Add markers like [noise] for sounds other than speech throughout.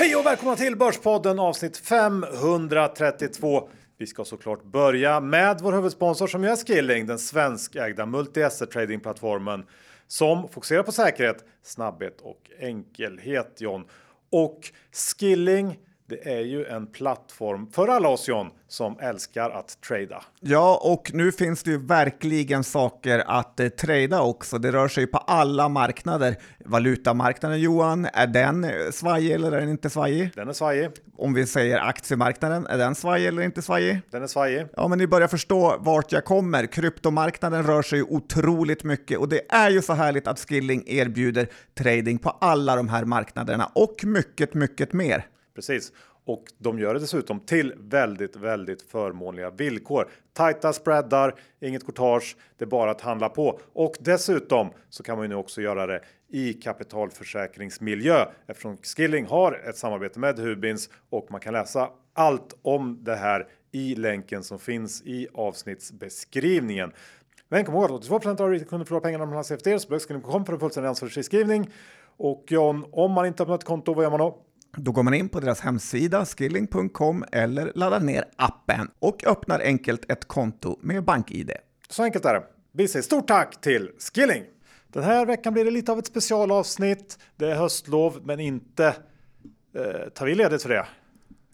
Hej och välkomna till Börspodden avsnitt 532. Vi ska såklart börja med vår huvudsponsor som är Skilling, den svenskägda multi-asset tradingplattformen som fokuserar på säkerhet, snabbhet och enkelhet John. Och Skilling det är ju en plattform för alla oss John som älskar att trada. Ja, och nu finns det ju verkligen saker att eh, trada också. Det rör sig på alla marknader. Valutamarknaden Johan, är den eh, svajig eller är den inte svajig? Den är svajig. Om vi säger aktiemarknaden, är den svajig eller inte svajig? Den är svajig. Ja, men ni börjar förstå vart jag kommer. Kryptomarknaden rör sig otroligt mycket och det är ju så härligt att Skilling erbjuder trading på alla de här marknaderna och mycket, mycket mer. Precis. Och de gör det dessutom till väldigt, väldigt förmånliga villkor. Tajta spreadar, inget courtage, det är bara att handla på. Och dessutom så kan man ju nu också göra det i kapitalförsäkringsmiljö eftersom Skilling har ett samarbete med Hubins och man kan läsa allt om det här i länken som finns i avsnittsbeskrivningen. Men kom ihåg att 82 av kunder förlorar pengarna om man har CFD så behövs skilling.com för en fullständig ansvarsfriskrivning. Och John, om man inte har öppnat konto, vad gör man då? Då går man in på deras hemsida skilling.com eller laddar ner appen och öppnar enkelt ett konto med BankID. Så enkelt är det. Vi säger stort tack till Skilling! Den här veckan blir det lite av ett specialavsnitt. Det är höstlov, men inte eh, tar vi ledigt för det.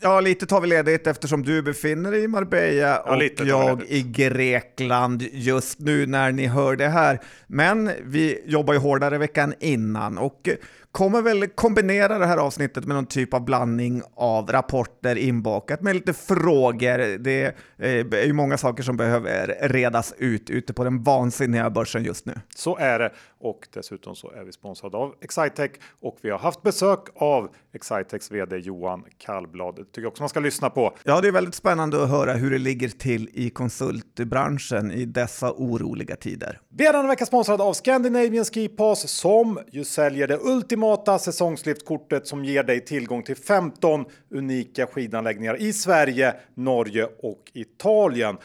Ja, lite tar vi ledigt eftersom du befinner dig i Marbella Ja, och vi jag i Grekland just nu när ni hör det här. Men vi jobbar ju hårdare veckan innan och kommer väl kombinera det här avsnittet med någon typ av blandning av rapporter inbakat med lite frågor. Eh, det är ju många saker som behöver redas ut ute på den vansinniga börsen just nu. Så är det och dessutom så är vi sponsrade av Excitec och vi har haft besök av Excitecs vd Johan Kallblad. Det tycker jag också man ska lyssna på. Ja, det är väldigt spännande att höra hur det ligger till i konsultbranschen i dessa oroliga tider. Vi är denna vecka sponsrade av Scandinavian Ski Pass som ju säljer det ultimata säsongsliftkortet som ger dig tillgång till 15 unika skidanläggningar i Sverige, Norge och Italien.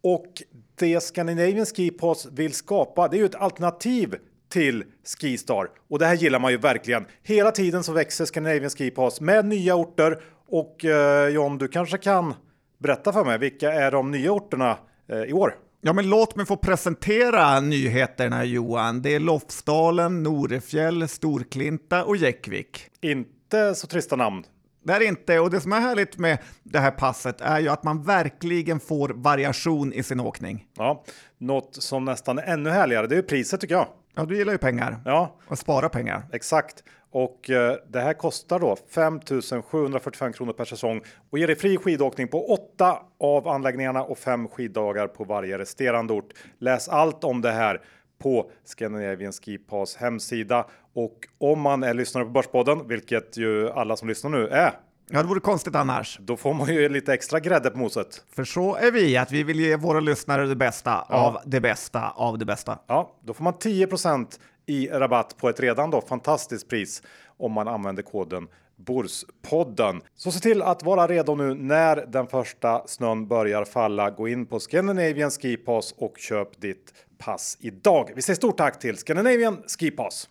Och det Scandinavian Ski Pass vill skapa, det är ju ett alternativ till Skistar och det här gillar man ju verkligen. Hela tiden så växer Scandinavian Ski Pass med nya orter och eh, John, du kanske kan berätta för mig vilka är de nya orterna eh, i år? Ja, men låt mig få presentera nyheterna Johan. Det är Lofsdalen, Norefjäll, Storklinta och Jäckvik. Inte så trista namn. Det är inte, och det som är härligt med det här passet är ju att man verkligen får variation i sin åkning. Ja, något som nästan är ännu härligare, det är priset tycker jag. Ja, du gillar ju pengar Ja, och spara pengar. exakt. Och eh, det här kostar då 5 745 kronor per säsong och ger dig fri skidåkning på åtta av anläggningarna och fem skiddagar på varje resterande ort. Läs allt om det här på Scandinavian Ski Pass hemsida och om man är lyssnare på Börspodden, vilket ju alla som lyssnar nu är, Ja, det vore konstigt annars. då får man ju lite extra grädde på moset. För så är vi, att vi vill ge våra lyssnare det bästa av det bästa av det bästa. Ja, då får man 10% i rabatt på ett redan då fantastiskt pris om man använder koden Borspodden. Så se till att vara redo nu när den första snön börjar falla. Gå in på Scandinavian Ski Pass och köp ditt pass idag. Vi säger stort tack till Scandinavian Ski Pass.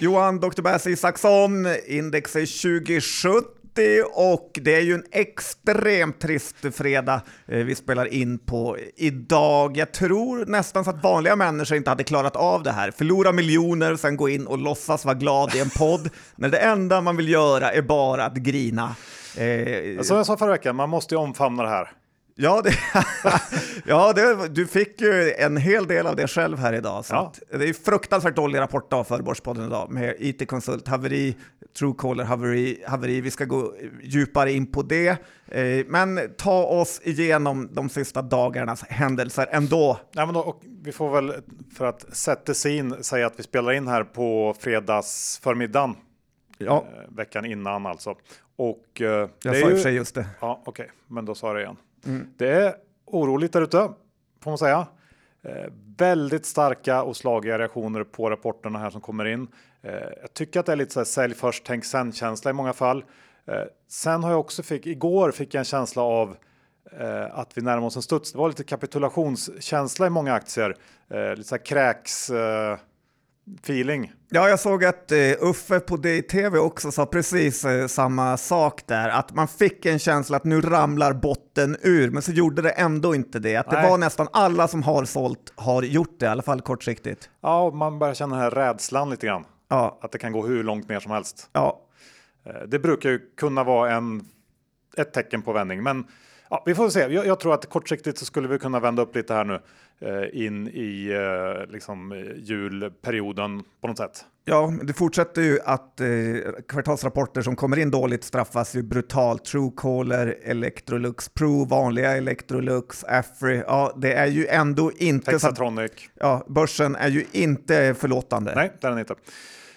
Johan Dr. Basse Isaksson, index är 2070 och det är ju en extremt trist fredag eh, vi spelar in på idag. Jag tror nästan så att vanliga människor inte hade klarat av det här. Förlora miljoner, sen gå in och låtsas vara glad i en podd, [laughs] när det enda man vill göra är bara att grina. Eh, Som jag sa förra veckan, man måste ju omfamna det här. Ja, det, [laughs] ja det, du fick ju en hel del av det själv här idag. Så Ja. det är fruktansvärt dålig rapport av för Börspodden idag med IT-konsult, haveri, Truecaller, haveri, haveri. Vi ska gå djupare in på det. Eh, men ta oss igenom de sista dagarnas händelser ändå. Nej, men då, och vi får väl för att sätta sig in säga att vi spelar in här på fredags förmiddagen. Ja, Eh, veckan innan alltså. Och eh, jag sa i och ju- för sig just det. Ja, okej, men då sa jag det igen. Mm. Det är oroligt där ute, får man säga. Eh, väldigt starka och slagiga reaktioner på rapporterna här som kommer in. Eh, jag tycker att det är lite så här sälj först, tänk sen känsla i många fall. Eh, sen har jag också fick igår fick jag en känsla av eh, att vi närmar oss en studs. Det var lite kapitulationskänsla i många aktier. Eh, lite så här kräks. Eh, Eh, feeling. Ja, jag såg att uh, Uffe på DTV också sa precis uh, samma sak där, att man fick en känsla att nu ramlar botten ur, men så gjorde det ändå inte det. Att Nej. det var nästan alla som har sålt har gjort det, i alla fall kortsiktigt. Ja, man börjar känna den här rädslan lite grann. Ja. Att det kan gå hur långt ner som helst. Ja. Uh, det brukar ju kunna vara en, ett tecken på vändning, men Ja, vi får se. Jag, jag, tror att kortsiktigt så skulle vi kunna vända upp lite här nu eh, in i eh, liksom, eh, julperioden på något sätt. Ja, det fortsätter ju att eh, kvartalsrapporter som kommer in dåligt straffas ju brutalt. Truecaller, Electrolux Pro, vanliga Electrolux, Afry. Ja, det är ju ändå inte... Texatronic. Så, ja, börsen är ju inte förlåtande. Nej, det är den inte.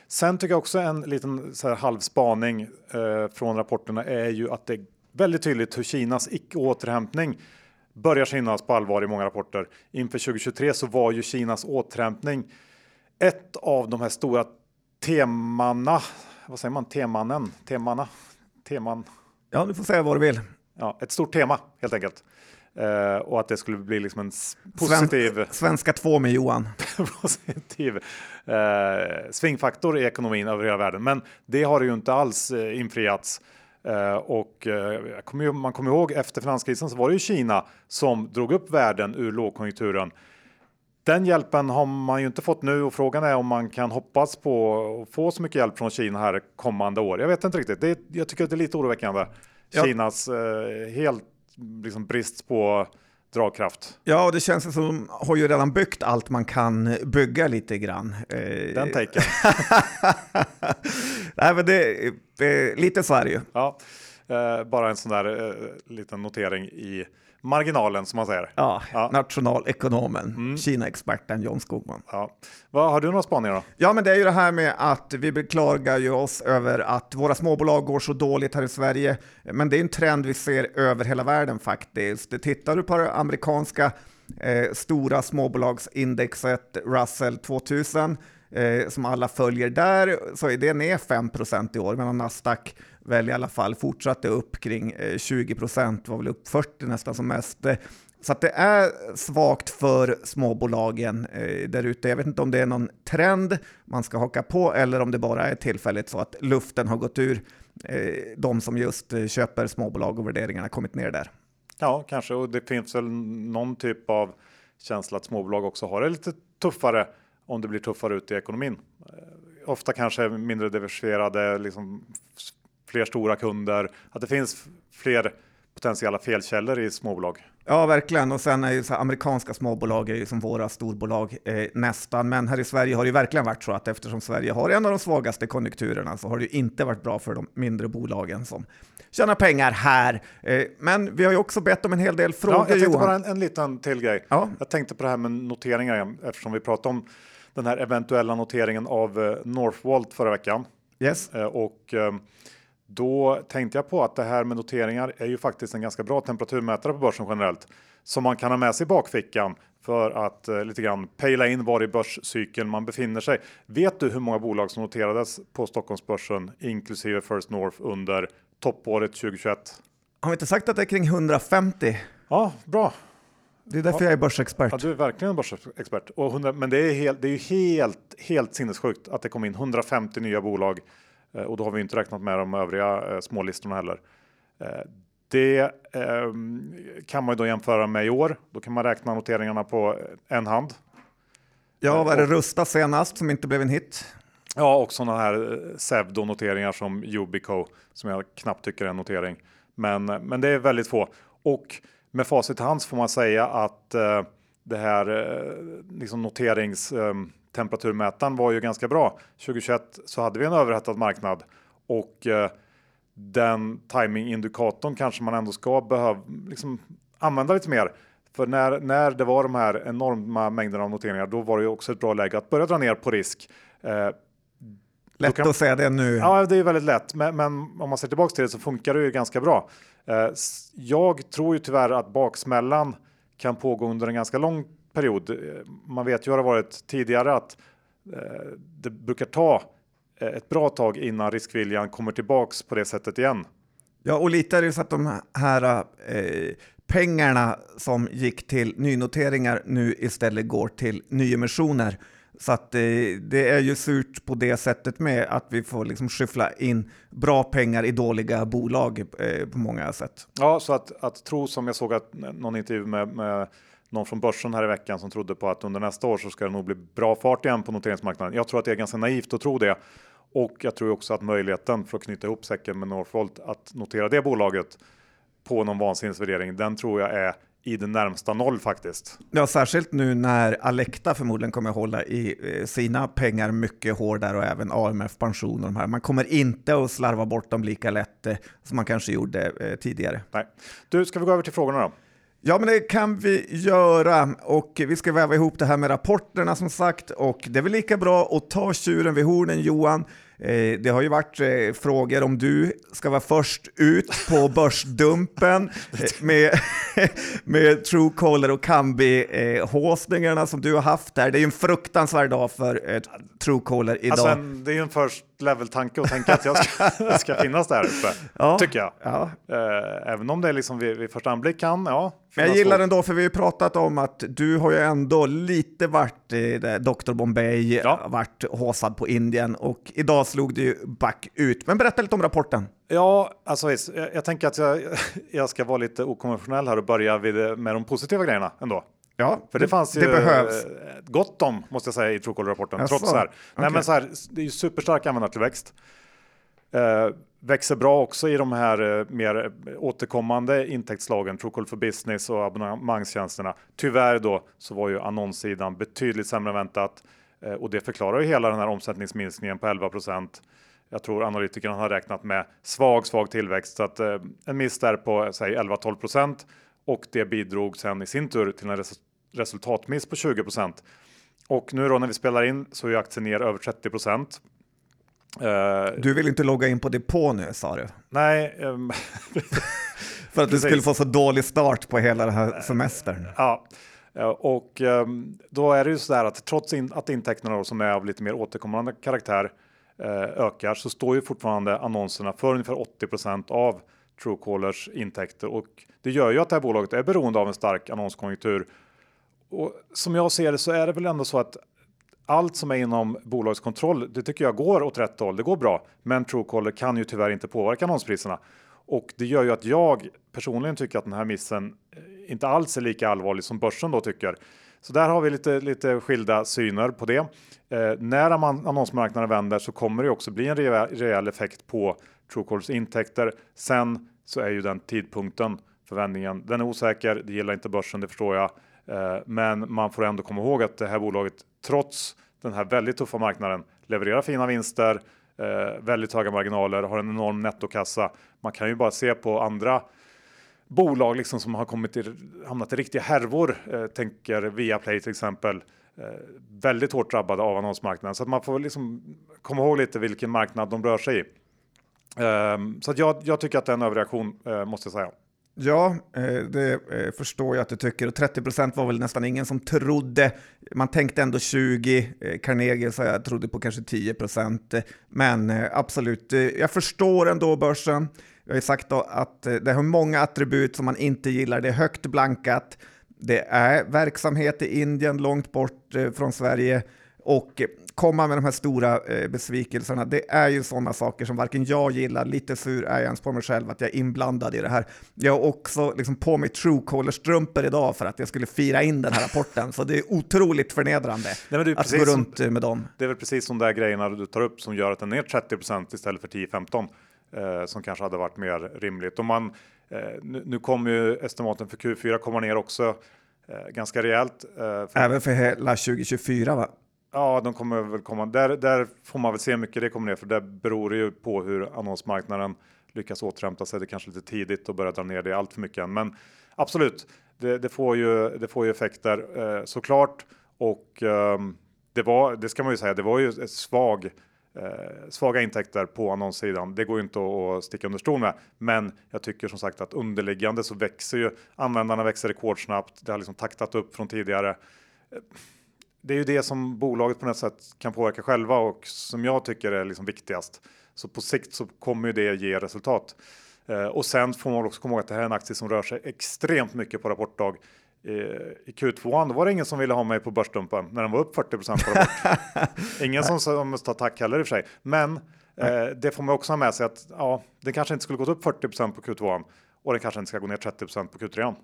Sen tycker jag också en liten så här halvspaning eh, från rapporterna är ju att det väldigt tydligt hur Kinas icke återhämtning börjar synas på allvar i många rapporter. Inför 2023 så var ju Kinas återhämtning ett av de här stora temana. Vad säger man? Temanen? Temana? Teman? Ja, du får säga vad du vill. Ja, ett stort tema helt enkelt. Uh, och att det skulle bli liksom en positiv... Sven svenska två med Johan. [laughs] positiv uh, svingfaktor i ekonomin över hela världen. Men det har ju inte alls uh, infriats. Uh, och kommer, man kommer ihåg efter finanskrisen så var det ju Kina som drog upp världen ur lågkonjunkturen. Den hjälpen har man ju inte fått nu och frågan är om man kan hoppas på att få så mycket hjälp från Kina här kommande år. Jag vet inte riktigt. Det, jag tycker att det är lite oroväckande. Ja. Kinas uh, helt liksom, brist på dragkraft. Ja, och det känns som de har ju redan byggt allt man kan bygga lite grann. Eh, Den taken. [laughs] Nej, men det, är lite så är det ju. Ja, eh, bara en sån där eh, liten notering i marginalen som man säger. Ja, ja. nationalekonomen, mm. Kina-experten John Skogman. Ja. Vad, har du några spaningar då? Ja, men det är ju det här med att vi beklagar ju oss över att våra småbolag går så dåligt här i Sverige. Men det är en trend vi ser över hela världen faktiskt. Tittar du på det amerikanska eh, stora småbolagsindexet Russell 2000 eh, som alla följer där så är det ner 5% i år medan Nasdaq väl i alla fall fortsatte upp kring 20 eh, procent, var väl upp 40 nästan som mest. Eh, så att det är svagt för småbolagen eh, där ute. Jag vet inte om det är någon trend man ska haka på eller om det bara är tillfälligt så att luften har gått ur eh, de som just eh, köper småbolag och värderingarna kommit ner där. Ja, kanske. Och det finns väl någon typ av känsla att småbolag också har det lite tuffare om det blir tuffare ute i ekonomin. Eh, ofta kanske mindre diversifierade, liksom fler stora kunder, att det finns fler potentiella felkällor i småbolag. Ja, verkligen. Och sen är ju så amerikanska småbolag är ju som våra storbolag eh, nästan. Men här i Sverige har det verkligen varit så att eftersom Sverige har en av de svagaste konjunkturerna så har det inte varit bra för de mindre bolagen som tjänar pengar här. Eh, men vi har ju också bett om en hel del frågor. Ja, jag tänkte bara en, en liten till grej. Ja. Jag tänkte på det här med noteringar eftersom vi pratade om den här eventuella noteringen av eh, Northvolt förra veckan. Yes. Eh, och eh, då tänkte jag på att det här med noteringar är ju faktiskt en ganska bra temperaturmätare på börsen generellt som man kan ha med sig i bakfickan för att eh, lite grann pejla in var i börscykeln man befinner sig. Vet du hur många bolag som noterades på Stockholmsbörsen inklusive First North under toppåret 2021? Har vi inte sagt att det är kring 150? Ja, bra. Det är därför ja. jag är börsexpert. Ja, du är verkligen en börsexpert. Och 100, men det är, helt, det är ju helt, helt sinnessjukt att det kom in 150 nya bolag Eh, och då har vi inte räknat med de övriga eh, smålistorna heller. Eh, det ehm, kan man ju då jämföra med i år. Då kan man räkna noteringarna på en hand. Ja, vad är det Rusta senast som inte blev en hit? Ja, och sådana här pseudonoteringar som Yubico som jag knappt tycker är en notering. Men, men det är väldigt få. Och med facit i hand får man säga att eh, det här eh, liksom noteringstemperaturmätaren eh, var ju ganska bra. 2021 så hade vi en överhettad marknad och eh, den timingindikatorn kanske man ändå ska behöva liksom, använda lite mer. För när, när det var de här enorma mängderna av noteringar, då var det ju också ett bra läge att börja dra ner på risk. Eh, lätt kan, att säga det nu. Ja, det är väldigt lätt. Men, men, om man ser tillbaka till det så funkar det ju ganska bra. Eh, jag tror ju tyvärr att baksmällan kan pågå under en ganska lång period. Eh, man vet ju hur det varit tidigare att eh, det brukar ta ett bra tag innan riskviljan kommer tillbaks på det sättet igen. Ja, och lite är det så att de här eh, pengarna som gick till nynoteringar nu istället går till nyemissioner. Så att det, det är ju surt på det sättet med att vi får liksom skyffla in bra pengar i dåliga bolag eh, på många sätt. Ja, så att, att tro som jag såg att någon intervju med, med någon från börsen här i veckan som trodde på att under nästa år så ska det nog bli bra fart igen på noteringsmarknaden. Jag tror att det är ganska naivt att tro det. Och jag tror också att möjligheten för att knyta ihop säcken med Northvolt att notera det bolaget på någon vansinnesvärdering, den tror jag är i det närmsta noll faktiskt. Ja, särskilt nu när Alecta förmodligen kommer hålla i eh, sina pengar mycket hårdare och även AMF Pension och de här. Man kommer inte att slarva bort dem lika lätt eh, som man kanske gjorde eh, tidigare. Nej. Du, ska vi gå över till frågorna då? Ja, men det kan vi göra och vi ska väva ihop det här med rapporterna som sagt och det är väl lika bra att ta tjuren vid hornen Johan. Eh, det har ju varit eh, frågor om du ska vara först ut på [laughs] börsdumpen [laughs] eh, med, med Truecaller och Kambi-håsningarna som du har haft där. Det är ju en fruktansvärd dag för Truecaller idag. Alltså en, det är ju en first level-tanke att tänka att jag ska, [laughs] ska finnas där uppe, ja, tycker jag. Ja. Även om det liksom vid, vid första anblick kan, ja, men jag gillar den då, för vi har ju pratat om att du har ju ändå lite varit i Dr. Bombay, ja. varit håsad på Indien och idag slog du ju back ut. Men berätta lite om rapporten. Ja, alltså jag, jag tänker att jag, [laughs] jag ska vara lite okonventionell här och börja vid, med de positiva grejerna ändå. Ja, för det, fanns ju det behövs. gott om måste jag säga i Truecaller-rapporten. Trots så här. Okay. Nej, men så här, det är ju superstark användartillväxt. Eh, växer bra också i de här eh, mer återkommande intäktsslagen, Truecaller for Business och abonnemangstjänsterna. Tyvärr då så var ju annonssidan betydligt sämre än väntat eh, och det förklarar ju hela den här omsättningsminskningen på 11% Jag tror analytikerna har räknat med svag, svag tillväxt så att eh, en miss där på säg 11-12 och det bidrog sen i sin tur till en res resultatmiss på 20 Och nu då när vi spelar in så är aktien ner över 30 Uh, du vill inte logga in på depå nu sa du? Nej. Um, [laughs] För att du skulle få så dålig start på hela den här semestern. Ja, och um, då är det ju så där att trots in, att intäkterna som är av lite mer återkommande karaktär uh, ökar så står ju fortfarande annonserna för ungefär 80% av Truecallers intäkter och det gör ju att det här bolaget är beroende av en stark annonskonjunktur. Och som jag ser det så är det väl ändå så att allt som är inom bolagskontroll, det tycker jag går åt rätt håll. Det går bra, men Truecaller kan ju tyvärr inte påverka annonspriserna och det gör ju att jag personligen tycker att den här missen eh, inte alls är lika allvarlig som börsen då tycker. Så där har vi lite, lite skilda syner på det. Eh, när annonsmarknaden vänder så kommer det också bli en rejäl, rejäl effekt på Truecallers intäkter. Sen så är ju den tidpunkten för vändningen, den är osäker. Det gillar inte börsen, det förstår jag. Eh, men man får ändå komma ihåg att det här bolaget trots den här väldigt tuffa marknaden levererar fina vinster, eh, väldigt höga marginaler, har en enorm nettokassa. Man kan ju bara se på andra bolag liksom som har kommit i, hamnat i riktiga härvor. Eh, tänker Viaplay till exempel. Eh, väldigt hårt drabbade av annonsmarknaden så att man får liksom komma ihåg lite vilken marknad de rör sig i. Ehm, så att jag, jag tycker att det är en överreaktion eh, måste jag säga. Ja, eh, det eh, förstår jag att du tycker. Och 30 procent var väl nästan ingen som trodde. Man tänkte ändå 20. Carnegie så jag trodde på kanske 10 procent. Men absolut, jag förstår ändå börsen. Jag har ju sagt att det har många attribut som man inte gillar. Det är högt blankat. Det är verksamhet i Indien långt bort från Sverige och komma med de här stora eh, besvikelserna, det är ju sådana saker som varken jag gillar, lite sur är jag ens på mig själv att jag är inblandad i det här. Jag har också liksom på mig Truecaller-strumpor idag för att jag skulle fira in den här rapporten, så det är otroligt förnedrande Nej, att gå runt som, med dem. Det är väl precis de där grejerna du tar upp som gör att den är 30% istället för 10-15 eh, som kanske hade varit mer rimligt. Och man, eh, nu, nu kommer ju estimaten för Q4 komma ner också eh, ganska rejält. Eh, Även för hela 2024 va? Ja, de kommer väl komma. Där, där får man väl se hur mycket det kommer ner för det beror det ju på hur annonsmarknaden lyckas återhämta sig. Det är kanske lite tidigt att börja dra ner det allt för mycket än, men absolut, det, det får ju. Det får ju effekter eh, såklart och eh, det var. Det ska man ju säga. Det var ju ett svag eh, svaga intäkter på annonssidan. Det går ju inte att sticka under stol med, men jag tycker som sagt att underliggande så växer ju användarna växer rekordsnabbt. Det har liksom taktat upp från tidigare det är ju det som bolaget på något sätt kan påverka själva och som jag tycker är liksom viktigast. Så på sikt så kommer ju det ge resultat. Eh, och sen får man också komma ihåg att det här är en aktie som rör sig extremt mycket på rapportdag. i, i Q2 då var det ingen som ville ha mig på börsdumpen när den var upp 40 procent på rapport. [laughs] ingen som sa måste tack heller i och för sig. Men eh, det får man också ha med sig att ja, det kanske inte skulle gått upp 40 procent på Q2 och det kanske inte ska gå ner 30 procent på Q3.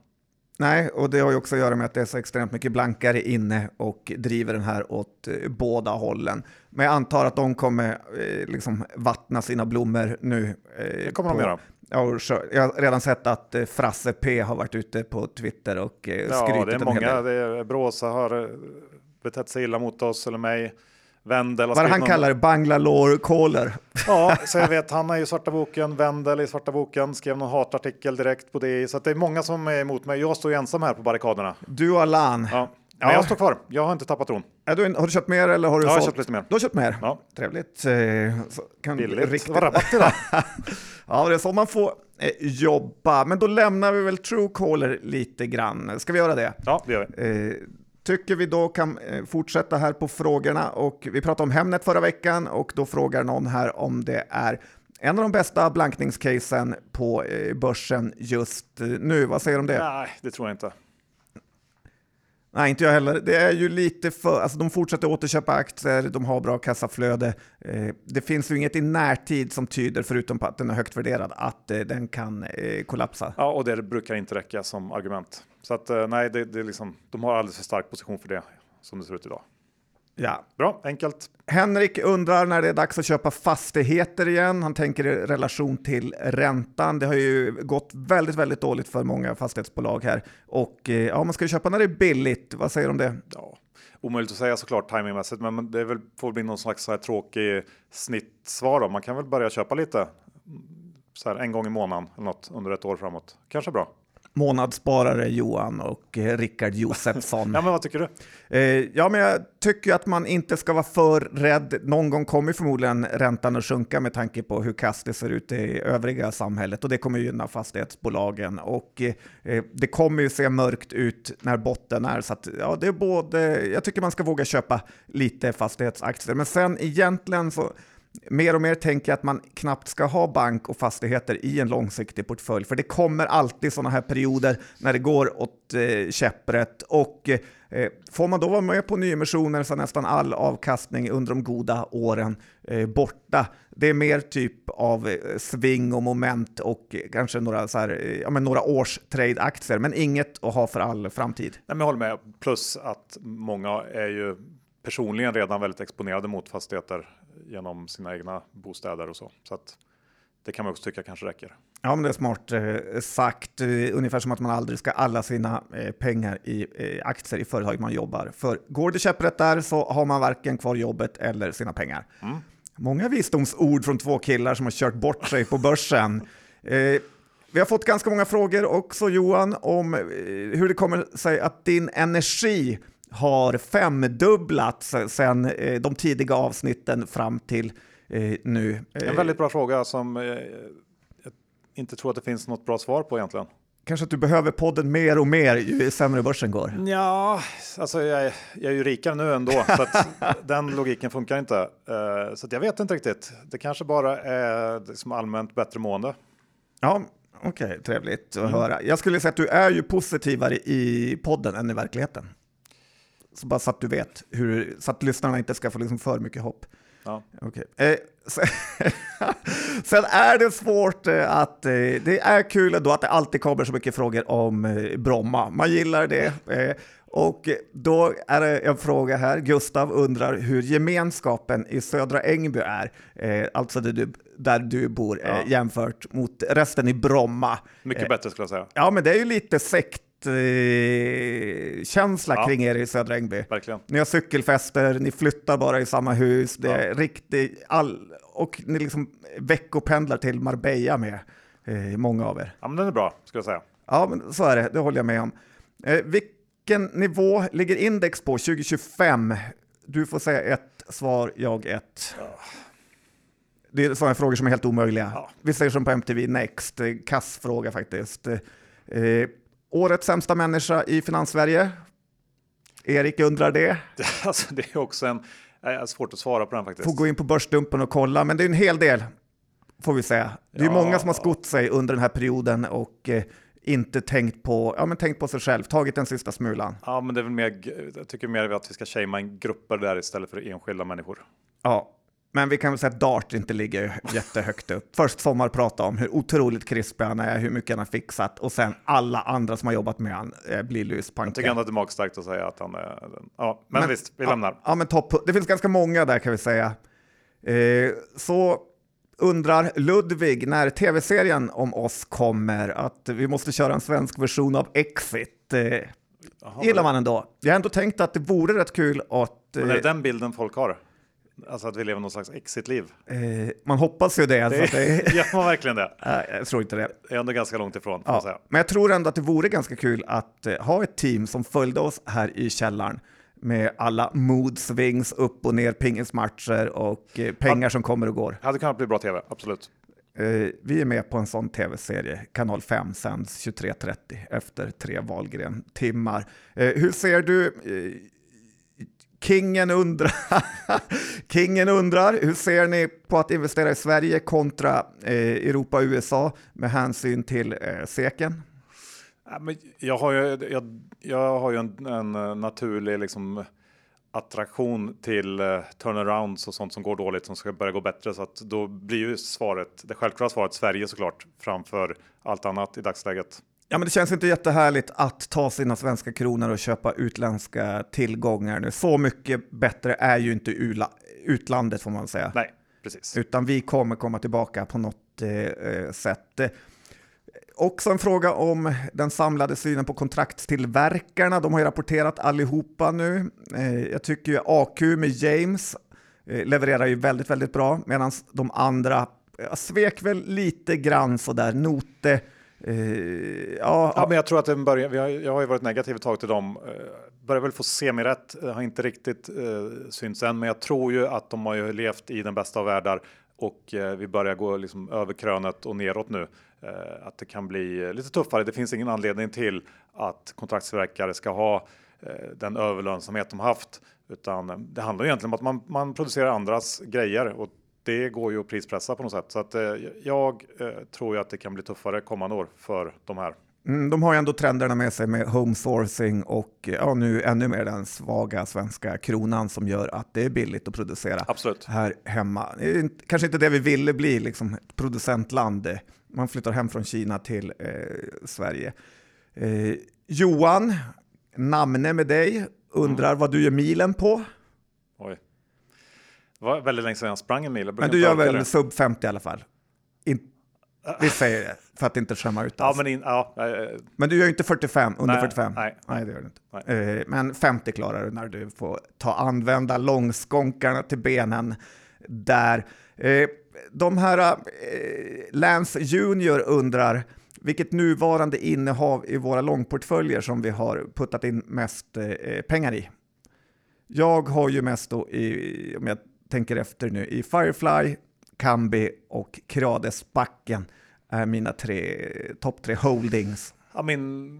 Nej, och det har ju också att göra med att det är så extremt mycket blankare inne och driver den här åt eh, båda hållen. Men jag antar att de kommer eh, liksom vattna sina blommor nu. Eh, det kommer på, de göra. Ja, jag har redan sett att eh, Frasse P har varit ute på Twitter och eh, skrytit Ja, det är många. Det är, Bråsa har betett sig illa mot oss eller mig. Wendel Vad han någon... kallar Bangalore caller. Ja, [laughs] så jag vet, han är ju svarta boken, Wendel i svarta boken, skrev någon hatartikel direkt på det. Så det är många som är emot mig. Jag står ju ensam här på barrikaderna. Du och Alan. Ja. Men ja. jag står kvar. Jag har inte tappat tron. Är du, har du köpt mer eller har du ja, sålt? Jag har köpt lite mer. Du har köpt mer? Ja. Trevligt. Eh, så kan Billigt. Riktigt... Det var rabatt idag. [laughs] ja, det är så man får eh, jobba. Men då lämnar vi väl Truecaller lite grann. Ska vi göra det? Ja, det gör vi. Eh, tycker vi då kan eh, fortsätta här på frågorna och vi pratade om Hemnet förra veckan och då frågar någon här om det är en av de bästa blankningscasen på eh, börsen just nu. Vad säger du om det? Nej, det tror jag inte. Nej, inte jag heller. Det är ju lite för, alltså de fortsätter återköpa aktier, de har bra kassaflöde. Eh, det finns ju inget i närtid som tyder, förutom på att den är högt värderad, att eh, den kan eh, kollapsa. Ja, och det brukar inte räcka som argument. Så att eh, nej, det, det är liksom, de har alldeles för stark position för det som det ser ut idag. Ja. Bra, enkelt. Henrik undrar när det är dags att köpa fastigheter igen. Han tänker i relation till räntan. Det har ju gått väldigt, väldigt dåligt för många fastighetsbolag här. Och eh, ja, man ska ju köpa när det är billigt. Vad säger du om det? Ja, omöjligt att säga såklart timingmässigt, men det är väl, får bli någon slags så här tråkig snittsvar. Då. Man kan väl börja köpa lite så här en gång i månaden eller något under ett år framåt. Kanske bra månadssparare Johan och eh, Rickard Josefsson. [laughs] ja, men vad tycker du? Eh, ja, men jag tycker att man inte ska vara för rädd. Någon gång kommer förmodligen räntan att sjunka med tanke på hur kast det ser ut i övriga samhället och det kommer gynna fastighetsbolagen och eh, det kommer ju se mörkt ut när botten är så att ja, det är både. Jag tycker man ska våga köpa lite fastighetsaktier, men sen egentligen så mer och mer tänker jag att man knappt ska ha bank och fastigheter i en långsiktig portfölj, för det kommer alltid sådana här perioder när det går åt eh, käpprätt och eh, eh får man då vara med på nyemissioner så är nästan all avkastning under de goda åren eh, borta. Det är mer typ av eh, sving och moment och kanske några, så här, eh, ja, men några års trade-aktier, men inget att ha för all framtid. Nej, men jag håller med, plus att många är ju personligen redan väldigt exponerade mot fastigheter genom sina egna bostäder och så. Så att det kan man också tycka kanske räcker. Ja, men det är smart eh, sagt. Eh, ungefär som att man aldrig ska alla sina eh, pengar i eh, aktier i företaget man jobbar. För går det käpprätt där så har man varken kvar jobbet eller sina pengar. Mm. Många visdomsord från två killar som har kört bort sig på börsen. Vi har fått ganska många frågor också Johan om hur det kommer sig att din energi har femdubblats sedan eh, de tidiga avsnitten fram till eh, nu. En väldigt bra fråga som eh, jag inte tror att det finns något bra svar på egentligen. Kanske att du behöver podden mer och mer ju sämre börsen går? Ja, alltså jag, är, jag är ju rikare nu ändå, [laughs] så den logiken funkar inte. Så jag vet inte riktigt. Det kanske bara är liksom allmänt bättre mående. Ja, okej, okay, trevligt att mm. höra. Jag skulle säga att du är ju positivare i podden än i verkligheten. Så bara så att du vet, hur, så att lyssnarna inte ska få liksom för mycket hopp. Ja. Okay. Eh, [laughs] sen är det svårt eh, att, eh, det är kul då att det alltid kommer så mycket frågor om eh, Bromma. Man gillar det. Eh, och då är det en fråga här. Gustav undrar hur gemenskapen i Södra Ängby är, eh, alltså där du, där du bor, ja. jämfört mot resten i Bromma. Mycket bättre skulle jag säga. Ja, men det är ju lite sekt känsla ja, kring er i Södra Ängby. Verkligen. Ni har cykelfester, ni flyttar bara i samma hus, det är riktigt all, och ni liksom veckopendlar till Marbella med eh, många av er. Ja, men den är bra, skulle jag säga. Ja, men så är det, det håller jag med om. Eh, vilken nivå ligger index på 2025? Du får säga ett, svar jag ett. Ja. Det är sådana frågor som är helt omöjliga. Ja. Vi säger som på MTV Next, kass fråga faktiskt. Eh, Årets sämsta människa i Finanssverige? Erik undrar det. [laughs] Alltså, det är också en, är svårt att svara på den faktiskt. Får gå in på Börsdumpen och kolla, men det är en hel del får vi säga. Det är ja, många som har skott sig under den här perioden och eh, inte tänkt på, ja, men tänkt på sig själv, tagit den sista smulan. Ja, men det är väl mer, jag tycker mer att vi ska shamea grupper där istället för enskilda människor. Ja, men vi kan väl säga att Dart inte ligger jättehögt upp. Först Sommar prata om hur otroligt krispig han är, hur mycket han har fixat och sen alla andra som har jobbat med han eh, blir luspanka. Jag tycker ändå att det är magstarkt att säga att han är... Ja, men, men visst, vi ja, lämnar. Ja, men topp. Det finns ganska många där kan vi säga. Eh, så undrar Ludvig när tv-serien om oss kommer att vi måste köra en svensk version av Exit. Eh, Jaha, gillar man ändå. Jag har ändå tänkt att det vore rätt kul att... Men är det eh, den bilden folk har? Alltså att vi lever någon slags exit-liv? Eh, man hoppas ju det. det, det [laughs] gör man verkligen det? [laughs] Jag tror inte det. Det är ändå ganska långt ifrån. Ja, säga. Men jag tror ändå att det vore ganska kul att eh, ha ett team som följde oss här i källaren med alla mood swings, upp och ner, pingismatcher och eh, pengar som kommer och går. Hade kunnat bli bra tv, absolut. Eh, vi är med på en sån tv-serie, kanal 5 sänds 23.30 efter tre Wahlgren-timmar. Eh, hur ser du eh, Kingen undrar, [laughs] Kingen undrar, hur ser ni på att investera i Sverige kontra eh, Europa och USA med hänsyn till eh, SEKen? Jag har ju, jag, jag har ju en, en eh, naturlig liksom, attraktion till eh, turnarounds och sånt som går dåligt som ska börja gå bättre. Så att då blir ju svaret, det självklara svaret Sverige såklart framför allt annat i dagsläget. Ja, men det känns inte jättehärligt att ta sina svenska kronor och köpa utländska tillgångar nu. Så mycket bättre är ju inte utlandet får man säga. Nej, precis. Utan vi kommer komma tillbaka på något eh, sätt. Också en fråga om den samlade synen på kontraktstillverkarna. De har ju rapporterat allihopa nu. Eh, jag tycker ju AQ med James eh, levererar ju väldigt, väldigt bra medan de andra svek väl lite grann sådär. Note ja, ja, men jag tror att den börjar, har, jag har ju varit negativ ett tag till dem. Uh, börjar väl få semirätt, uh, har inte riktigt uh, synts än, men jag tror ju att de har ju levt i den bästa av världar och vi börjar gå liksom över krönet och neråt nu. att det kan bli lite tuffare. Det finns ingen anledning till att kontraktsverkare ska ha den överlönsamhet de haft, utan det handlar egentligen om att man, man producerar andras grejer och det går ju att prispressa på något sätt. Så att, eh, jag eh, tror ju att det kan bli tuffare kommande år för de här. Mm, de har ju ändå trenderna med sig med home sourcing och ja, nu ännu mer den svaga svenska kronan som gör att det är billigt att producera Absolut. här hemma. Kanske inte det vi ville bli, liksom ett producentland. Man flyttar hem från Kina till eh, Sverige. Eh, Johan, namne med dig, undrar mm. vad du gör milen på? Det var väldigt länge sedan jag sprang en mil. Men du gör väl det. sub 50 i alla fall? In, vi säger det för att inte skämma ut [laughs] oss. Ja, men, in, ja, men du gör inte 45, under nej, 45? Nej, nej, det gör du inte. Eh, men 50 klarar du när du får ta använda långskånkarna till benen där. De här Lance Junior undrar vilket nuvarande innehav i våra långportföljer som vi har puttat in mest pengar i. Jag har ju mest då i, om jag tänker efter nu, i Firefly, Kambi och Kradesbacken är mina tre, topp tre holdings. Ja, min,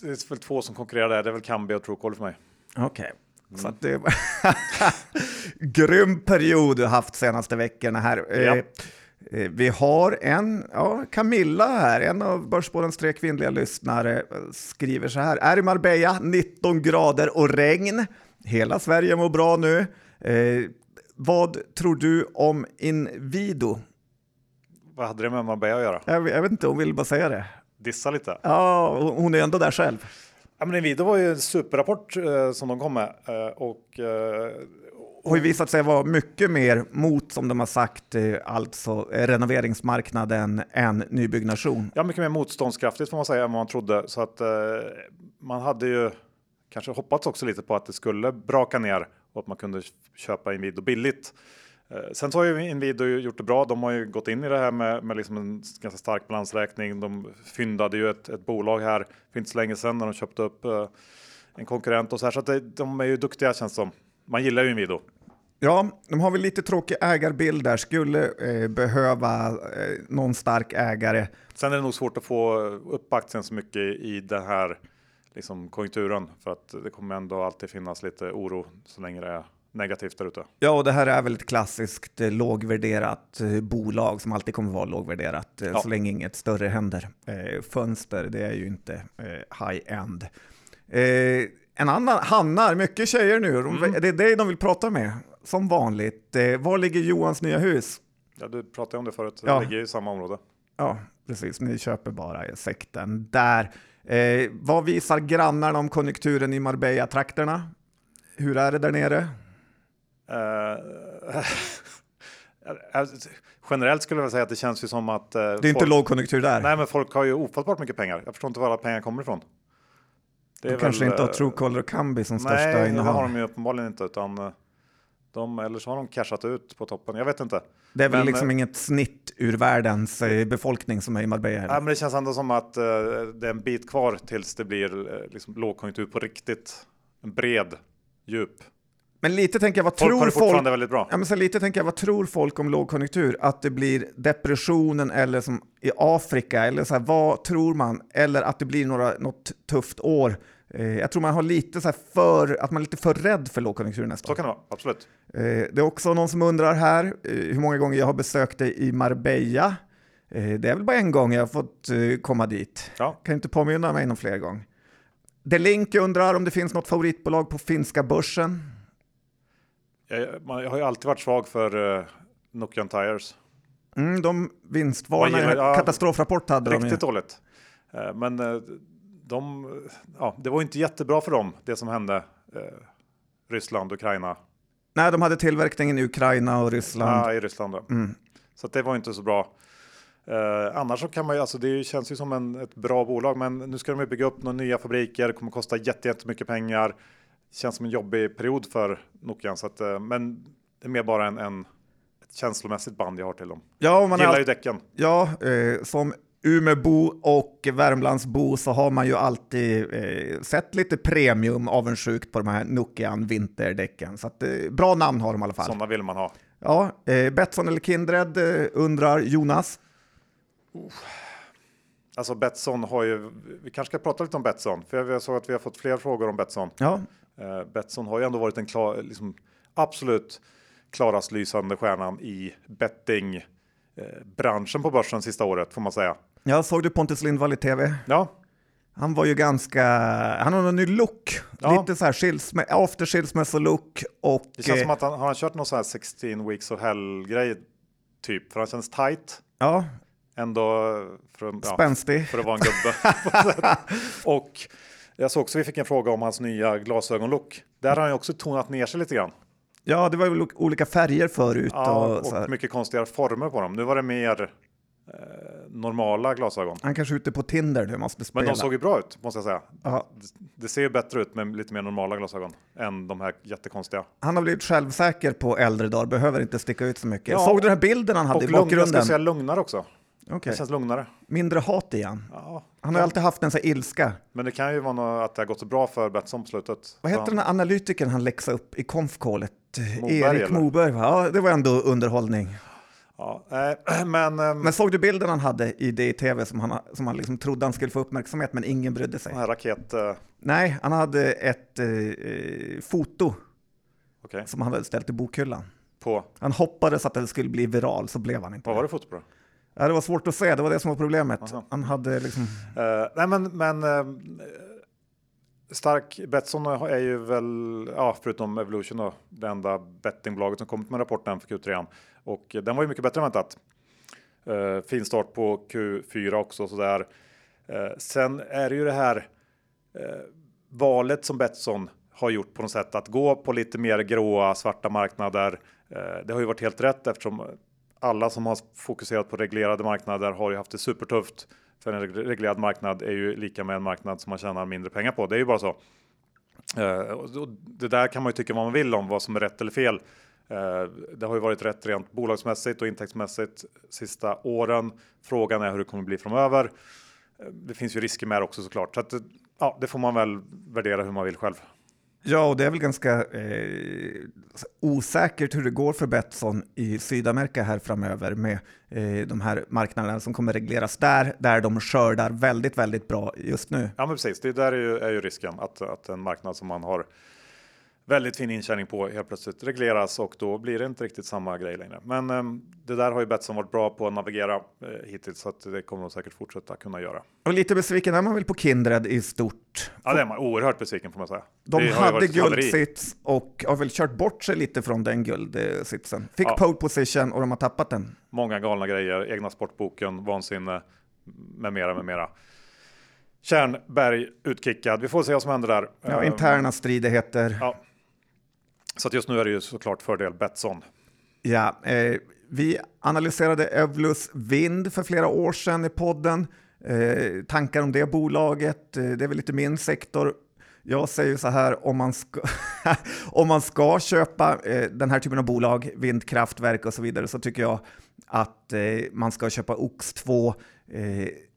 det är väl två som konkurrerar där, det är väl Kambi och Truecaller för mig. Okej. Okay. Mm. Så att det var [laughs] grym period du haft senaste veckorna här. Ja. Eh, eh, vi har en, ja, Camilla här, en av Börsbådens tre kvinnliga lyssnare, skriver så här. Är i Marbella, 19 grader och regn. Hela Sverige mår bra nu. Vad tror du om Invido? Vad hade det med Marbella att göra? Jag, jag vet inte, hon vill bara säga det. Dissa lite? Ja, hon är ändå där själv. Ja, men Invido var ju en superrapport eh, som de kom med. Eh, och, eh, har ju visat sig vara mycket mer mot, som de har sagt, eh, alltså eh, renoveringsmarknaden än nybyggnation. Ja, mycket mer motståndskraftigt får man säga än vad man trodde. Så att eh, man hade ju kanske hoppats också lite på att det skulle braka ner och att man kunde köpa Inwido billigt. Eh, sen så har ju Inwido gjort det bra. De har ju gått in i det här med, med liksom en ganska stark balansräkning. De fyndade ju ett, ett bolag här för inte så länge sedan när de köpte upp eh, en konkurrent och så här. Så att det, de är ju duktiga känns som. Man gillar ju Inwido. Ja, de har väl lite tråkig ägarbild där, skulle eh, behöva eh, någon stark ägare. Sen är det nog svårt att få upp aktien så mycket i den här liksom konjunkturen för att det kommer ändå alltid finnas lite oro så länge det är negativt där ute. Ja, och det här är väl ett klassiskt eh, lågvärderat eh, bolag som alltid kommer vara lågvärderat eh, Ja. så länge inget större händer. Eh, fönster, det är ju inte eh, high-end. Eh, en annan, Hannar, mycket tjejer nu. Mm. Det är dig de vill prata med, som vanligt. Var ligger Johans nya hus? Ja, du pratade om det förut, Ja. det ligger i samma område. Ja, precis. Ni köper bara sekten där. Eh, vad visar grannarna om konjunkturen i Marbella-trakterna? Hur är det där nere? [laughs] Alltså, generellt skulle jag säga att det känns ju som att... eh, Det är inte folk, lågkonjunktur där. Nej, men folk har ju ofattbart mycket pengar. Jag förstår inte var alla pengar kommer ifrån. Det de kanske inte har eh, Truecaller och Kambi som största Nej, det har innehav. de ju uppenbarligen inte. Utan de, eller så har de cashat ut på toppen. Jag vet inte. Det är väl Men, liksom eh, inget snitt ur världens eh, befolkning som är i Marbella. Nej, men det känns ändå som att eh, det är en bit kvar tills det blir eh, liksom, lågkonjunktur på riktigt. En bred, djup. Men lite tänker jag, vad Folk tror folk? väldigt bra. Ja, men så lite tänker jag, vad tror folk om lågkonjunktur? Att det blir depressionen eller som i Afrika, eller så här, vad tror man? Eller att det blir några, något tufft år? Eh, jag tror man har lite så här för, att man är lite för rädd för lågkonjunktur nästa Så kan det vara, absolut. Eh, det är också någon som undrar här eh, hur många gånger jag har besökt dig i Marbella. Det är väl bara en gång jag har fått komma dit. Ja. Kan inte påminna mig någon fler gång. Delink undrar om det finns något favoritbolag på finska börsen. Jag, man, jag har ju alltid varit svag för uh, Nokian Tires. Mm, de gillar- ja, katastrofrapport hade de ju. Riktigt dåligt. Men de, ja, det var inte jättebra för dem, det som hände. eh, Ryssland, Ukraina. Nej, de hade tillverkningen i Ukraina och Ryssland. Ja, i Ryssland. då. Mm. Så det var inte så bra. Eh, annars så kan man ju, alltså det känns ju som en, ett bra bolag, men nu ska de ju bygga upp några nya fabriker, det kommer kosta jätte- jättemycket pengar. Känns som en jobbig period för Nokian, så att, eh, men det är mer bara en, en känslomässigt band jag har till dem. Ja, man Gillar har, ju däcken. ja eh, som Umeåbo och Värmlandsbo så har man ju alltid eh, sett lite premium avundsjukt på de här Nokian vinterdäcken. Så att, eh, bra namn har de i alla fall. Sådana vill man ha. Ja, eh, Betsson eller Kindred eh, undrar Jonas. Alltså Betsson har ju, vi kanske ska prata lite om Betsson, för jag såg att vi har fått fler frågor om Betsson. Ja, Eh, Betsson har ju ändå varit den klar, liksom, absolut klarast lysande stjärnan i betting eh, branschen på börsen sista året får man säga. Jag såg du Pontus Lindvall i tv? Ja, Han var ju ganska, han har en ny look, Ja. lite så här skilsmä, after skilsmässo-look och det känns eh, som att han har kört någon sån här 16 weeks of hell grej typ, för han känns tight ja, ändå för, ja, spänstig. för att vara en gubbe. [laughs] och jag såg också vi fick en fråga om hans nya glasögonlook. Där har han ju också tonat ner sig lite grann. Ja, det var ju olika färger förut Ja, och, och mycket konstigare former på dem. Nu var det mer normala glasögon. Han kanske är ute på Tinder nu, måste spela. Men de såg ju bra ut måste jag säga. Ja. Det, ser ju bättre ut med lite mer normala glasögon än de här jättekonstiga. Han har blivit självsäker på äldre dagar, behöver inte sticka ut så mycket. Ja. Såg du den här bilden han hade Och i lugn, jag bakgrunden? skulle säga lugnare också. Okej. Det känns lugnare. Mindre hat igen. Ja. Han har ju alltid haft en sån här ilska. Men det kan ju vara något att det har gått så bra för Betsson på slutet. Vad heter den här analytikern han läxade upp i konfkålet? Erik eller? Moberg, va? ja det var ändå underhållning. Ja, eh, [clears throat] men, eh, Men såg du bilden han hade i det i tv som han, som han liksom trodde han skulle få uppmärksamhet men ingen brydde sig? raket... Eh, Nej, han hade ett eh, foto Okej, som han hade ställt i bokhyllan. på... Han hoppades att det skulle bli viral, så blev han inte Vad var det fotot på? Ja, det var svårt att se, det var det som var problemet. Aha. Han hade liksom... Nej, men... men eh, Stark Betsson är ju väl, ja, förutom Evolution då, det enda bettingbolaget som kommit med rapporten för Q3. Och eh, den var ju mycket bättre än väntat. Uh, fin start på Q4 också sådär. Uh, sen är det ju det här uh, valet som Betsson har gjort på något sätt att gå på lite mer gråa svarta marknader. Det har ju varit helt rätt eftersom alla som har fokuserat på reglerade marknader har ju haft det supertufft. För en reglerad marknad är ju lika med en marknad som man tjänar mindre pengar på. Det är ju bara så. Och det där kan man ju tycka vad man vill om vad som är rätt eller fel. Eh, det har ju varit rätt rent bolagsmässigt och intäktsmässigt sista åren. Frågan är hur det kommer bli framöver. Eh, Det finns ju risker med det också såklart. Så att, eh, ja, det får man väl värdera hur man vill själv. Ja, och det är väl ganska eh, osäkert hur det går för Betsson i Sydamerika här framöver med eh, de här marknaderna som kommer regleras där, där de skördar väldigt, väldigt bra just nu. Ja, men precis. Det där är ju, är ju risken att, att en marknad som man har väldigt fin intjäning på helt plötsligt regleras och då blir det inte riktigt samma grej längre. Men eh, det där har ju Betsson varit bra på att navigera eh, hittills så att det kommer de säkert fortsätta kunna göra. Och lite besviken är man väl på Kindred i stort. Ja, det är man oerhört besviken får man säga. De Det hade guldsits och har väl kört bort sig lite från den guldsitsen. Fick Ja. pole position och de har tappat den. Många galna grejer, egna sportboken, vansinne med mera, med mera. Tjärnberg utkickad. Vi får se vad som händer där. Ja, Eh, interna stridigheter. Ja. Så att just nu är det ju såklart fördel Betsson. Ja, eh, vi analyserade Evlus Vind för flera år sedan i podden. Eh, tankar om det bolaget, eh, det är väl lite min sektor. Jag säger så här, om man ska, [laughs] om man ska köpa eh, den här typen av bolag, vindkraftverk och så vidare, så tycker jag att eh, man ska köpa OX2.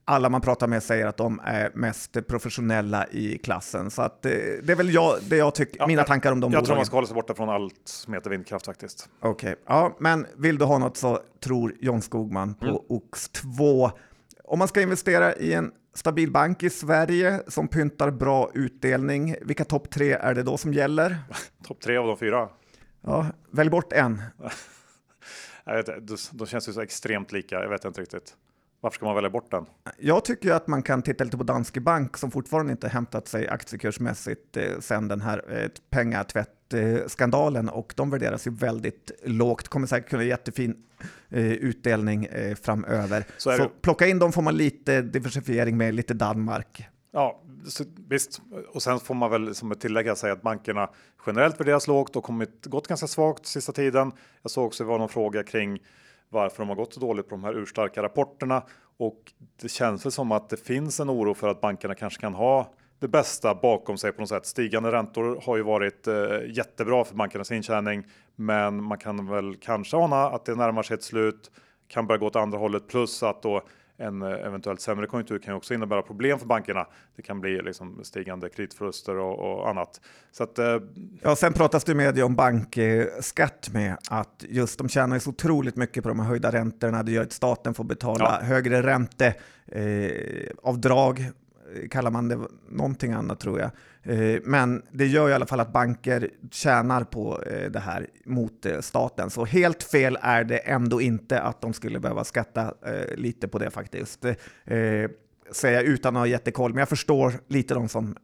Alla man pratar med säger att de är mest professionella i klassen. Så att, eh, det är väl jag, det jag tycker, Ja, mina tankar om de Jag tror bolagen. man ska hålla sig borta från allt som heter vindkraft faktiskt. Okej, ja, men vill du ha något så tror John Skogman på Mm. OX2. Om man ska investera i en stabil bank i Sverige som pyntar bra utdelning, vilka topp tre är det då som gäller? [laughs] Topp tre av de fyra. Ja, välj bort en. [laughs] Jag vet, de känns ju så extremt lika. Jag vet inte riktigt. Varför ska man välja bort den? Jag tycker ju att man kan titta lite på Danske Bank som fortfarande inte hämtat sig aktiekursmässigt eh, sen den här eh, pengatvättskandalen och de värderas ju väldigt lågt. Kommer säkert kunna ge jättefin eh, utdelning eh, framöver. Så Så plocka in dem får man lite diversifiering med, lite Danmark. Ja, visst. Och sen får man väl som ett tillägg säga att bankerna generellt värderas lågt och kommit, gått ganska svagt sista tiden. Jag såg också det var någon fråga kring varför de har gått så dåligt på de här urstarka rapporterna och det känns väl som att det finns en oro för att bankerna kanske kan ha det bästa bakom sig på något sätt. Stigande räntor har ju varit eh, jättebra för bankernas intjäning, men man kan väl kanske ana att det närmar sig ett slut, kan börja gå åt andra hållet plus att då en eh, eventuellt sämre konjunktur kan ju också innebära problem för bankerna. Det kan bli liksom stigande kreditförluster och, och annat. Så att eh, Ja, sen pratas det med om bankskatt med att just de tjänar så otroligt mycket på de här höjda räntorna. Det gör att staten får betala Ja. högre ränteavdrag, eh, avdrag, eh, kallar man det någonting annat tror jag. Eh, men det gör i alla fall att banker tjänar på eh, det här mot eh, staten. Så helt fel är det ändå inte att de skulle behöva skatta lite på det faktiskt. Säger jag utan att ha jättekoll, men jag förstår lite de som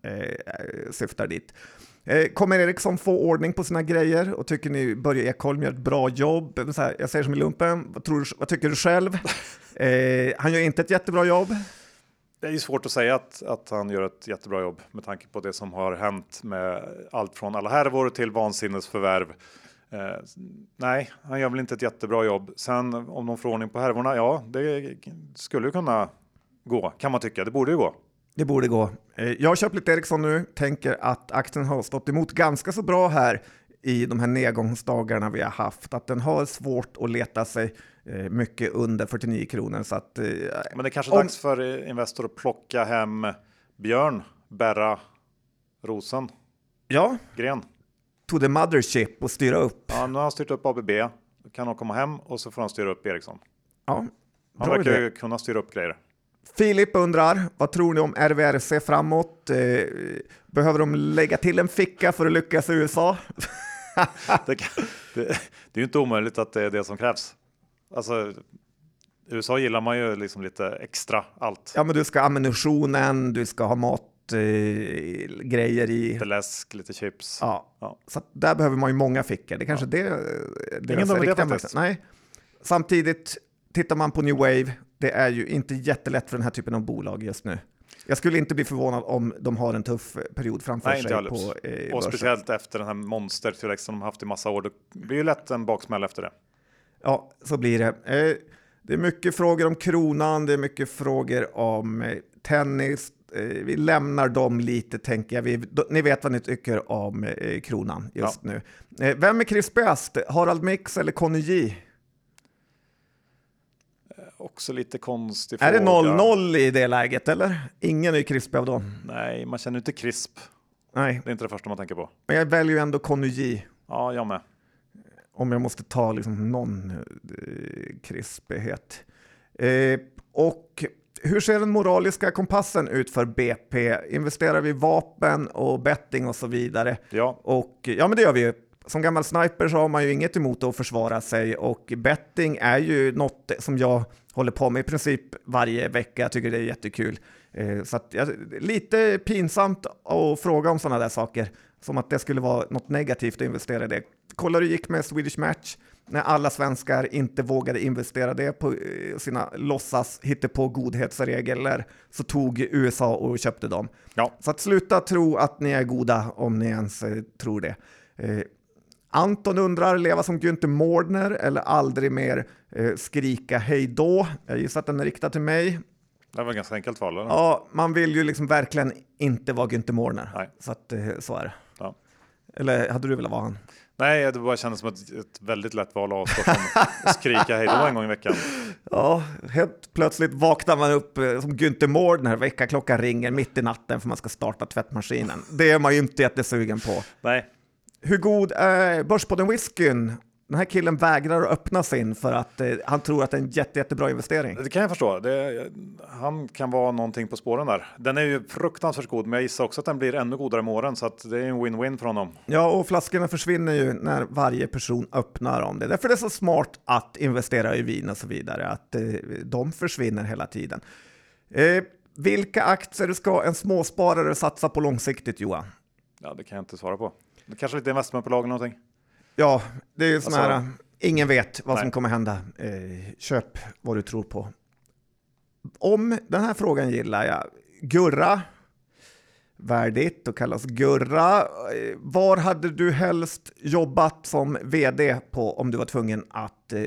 syftar dit. Kommer Eriksson få ordning på sina grejer och tycker ni Börje Ekholm gör ett bra jobb? Jag säger som i lumpen, vad, tror, du- vad tycker du själv? [laughs] Han gör inte ett jättebra jobb. Det är ju svårt att säga att, att han gör ett jättebra jobb med tanke på det som har hänt med allt från alla härvor till vansinnesförvärv. Eh, nej, han gör väl inte ett jättebra jobb. Sen om de får ordning på härvorna, ja, det skulle ju kunna gå kan man tycka. Det borde ju gå. Det borde gå. Eh, jag har köpt lite Ericsson nu, tänker att aktien har stått emot ganska så bra här i de här nedgångsdagarna vi har haft. Att den har svårt att leta sig mycket under 49 kronor. Så att, eh, Men det är kanske Om- dags för eh, Investor att plocka hem Björn, Berra, Rosen, ja, Gren. to the mothership och styra upp. Ja, nu har han styrt upp ABB. Då kan han komma hem och så får han styra upp Ericsson. Ja, Han verkar ju kunna styra upp grejer. Filip undrar, vad tror ni om RVRC framåt? Eh, behöver de lägga till en ficka för att lyckas i USA? [laughs] det, kan, det, det är ju inte omöjligt att det är det som krävs. Alltså, i USA gillar man ju liksom lite extra allt. Ja, men du ska ha ammunitionen, du ska ha mat, eh, grejer i. Lite läsk, lite chips. Ja, Ja. så där behöver man ju många fickor. Det kanske det, det Ingen dum idé faktiskt. Nej. Samtidigt, tittar man på New Wave, det är ju inte jättelätt för den här typen av bolag just nu. Jag skulle inte bli förvånad om de har en tuff period framför Nej, sig på eh, Och börsen. speciellt efter den här monstertillväxten de haft i massa år. Det blir ju lätt en baksmäll efter det. Ja, så blir det. Eh, det är mycket frågor om kronan, det är mycket frågor om eh, tennis. Eh, vi lämnar dem lite, tänker jag. Vi, ni vet vad ni tycker om kronan just nu. Eh, vem är krispigast? Harald Mix eller Conny J? Också lite konstig Är det fråga. 0-0 i det läget, eller? Ingen är krispig av dem. Nej, man känner inte krisp. Nej, Det är inte det första man tänker på. men jag väljer ju ändå Conny J. Ja, jag med. Om jag måste ta liksom någon eh, krispighet. Eh, och hur ser den moraliska kompassen ut för BP? Investerar vi i vapen och betting och så vidare? Ja. Och ja, men det gör vi ju. Som gammal sniper så har man ju inget emot att försvara sig och betting är ju något som jag håller på med i princip varje vecka. Jag tycker det är jättekul. Eh, så att, ja, lite pinsamt att fråga om sådana där saker, som att det skulle vara något negativt att investera i det. Kolla hur det gick med Swedish Match när alla svenskar inte vågade investera det på eh, sina låtsas på godhetsregler så tog USA och köpte dem. Ja. Så att sluta tro att ni är goda om ni ens eh, tror det. Eh, Anton undrar, leva som Günther Mårdner eller aldrig mer eh, skrika hej då? Jag gissar att den är riktad till mig. Det var ganska enkelt val. Eller? Ja, man vill ju liksom verkligen inte vara Günther Mårdner. Nej. Så att eh, så är det. Ja. Eller hade du velat vara han? Nej, det bara kändes som ett, ett väldigt lätt val att avstå från att skrika hej då en gång i veckan. [laughs] Ja, helt plötsligt vaknar man upp eh, som Günther Mårdner, väckarklockan ringer mitt i natten för man ska starta tvättmaskinen. Det är man ju inte jättesugen på. Nej, Hur god är Börspodden whiskyn? Den här killen vägrar att öppna sin för att eh, han tror att det är en jätte, jättebra investering. det kan jag förstå. Det, han kan vara någonting på spåren där. Den är ju fruktansvärt god, men jag gissar också att den blir ännu godare med åren, så att det är en win-win för honom. Ja, och flaskorna försvinner ju när varje person öppnar dem. Det är därför det är så smart att investera i vin och så vidare, att eh, de försvinner hela tiden. Eh, vilka aktier ska en småsparare satsa på långsiktigt, Johan? Ja, det kan jag inte svara på. Det kanske lite investmentbolag eller någonting. Ja, det är ju sån Alltså- här, ingen vet vad som Nej. kommer hända. Eh, köp vad du tror på. Om den här frågan gillar jag. Gurra, värdigt att kallas Gurra. Eh, Var hade du helst jobbat som vd på om du var tvungen att eh,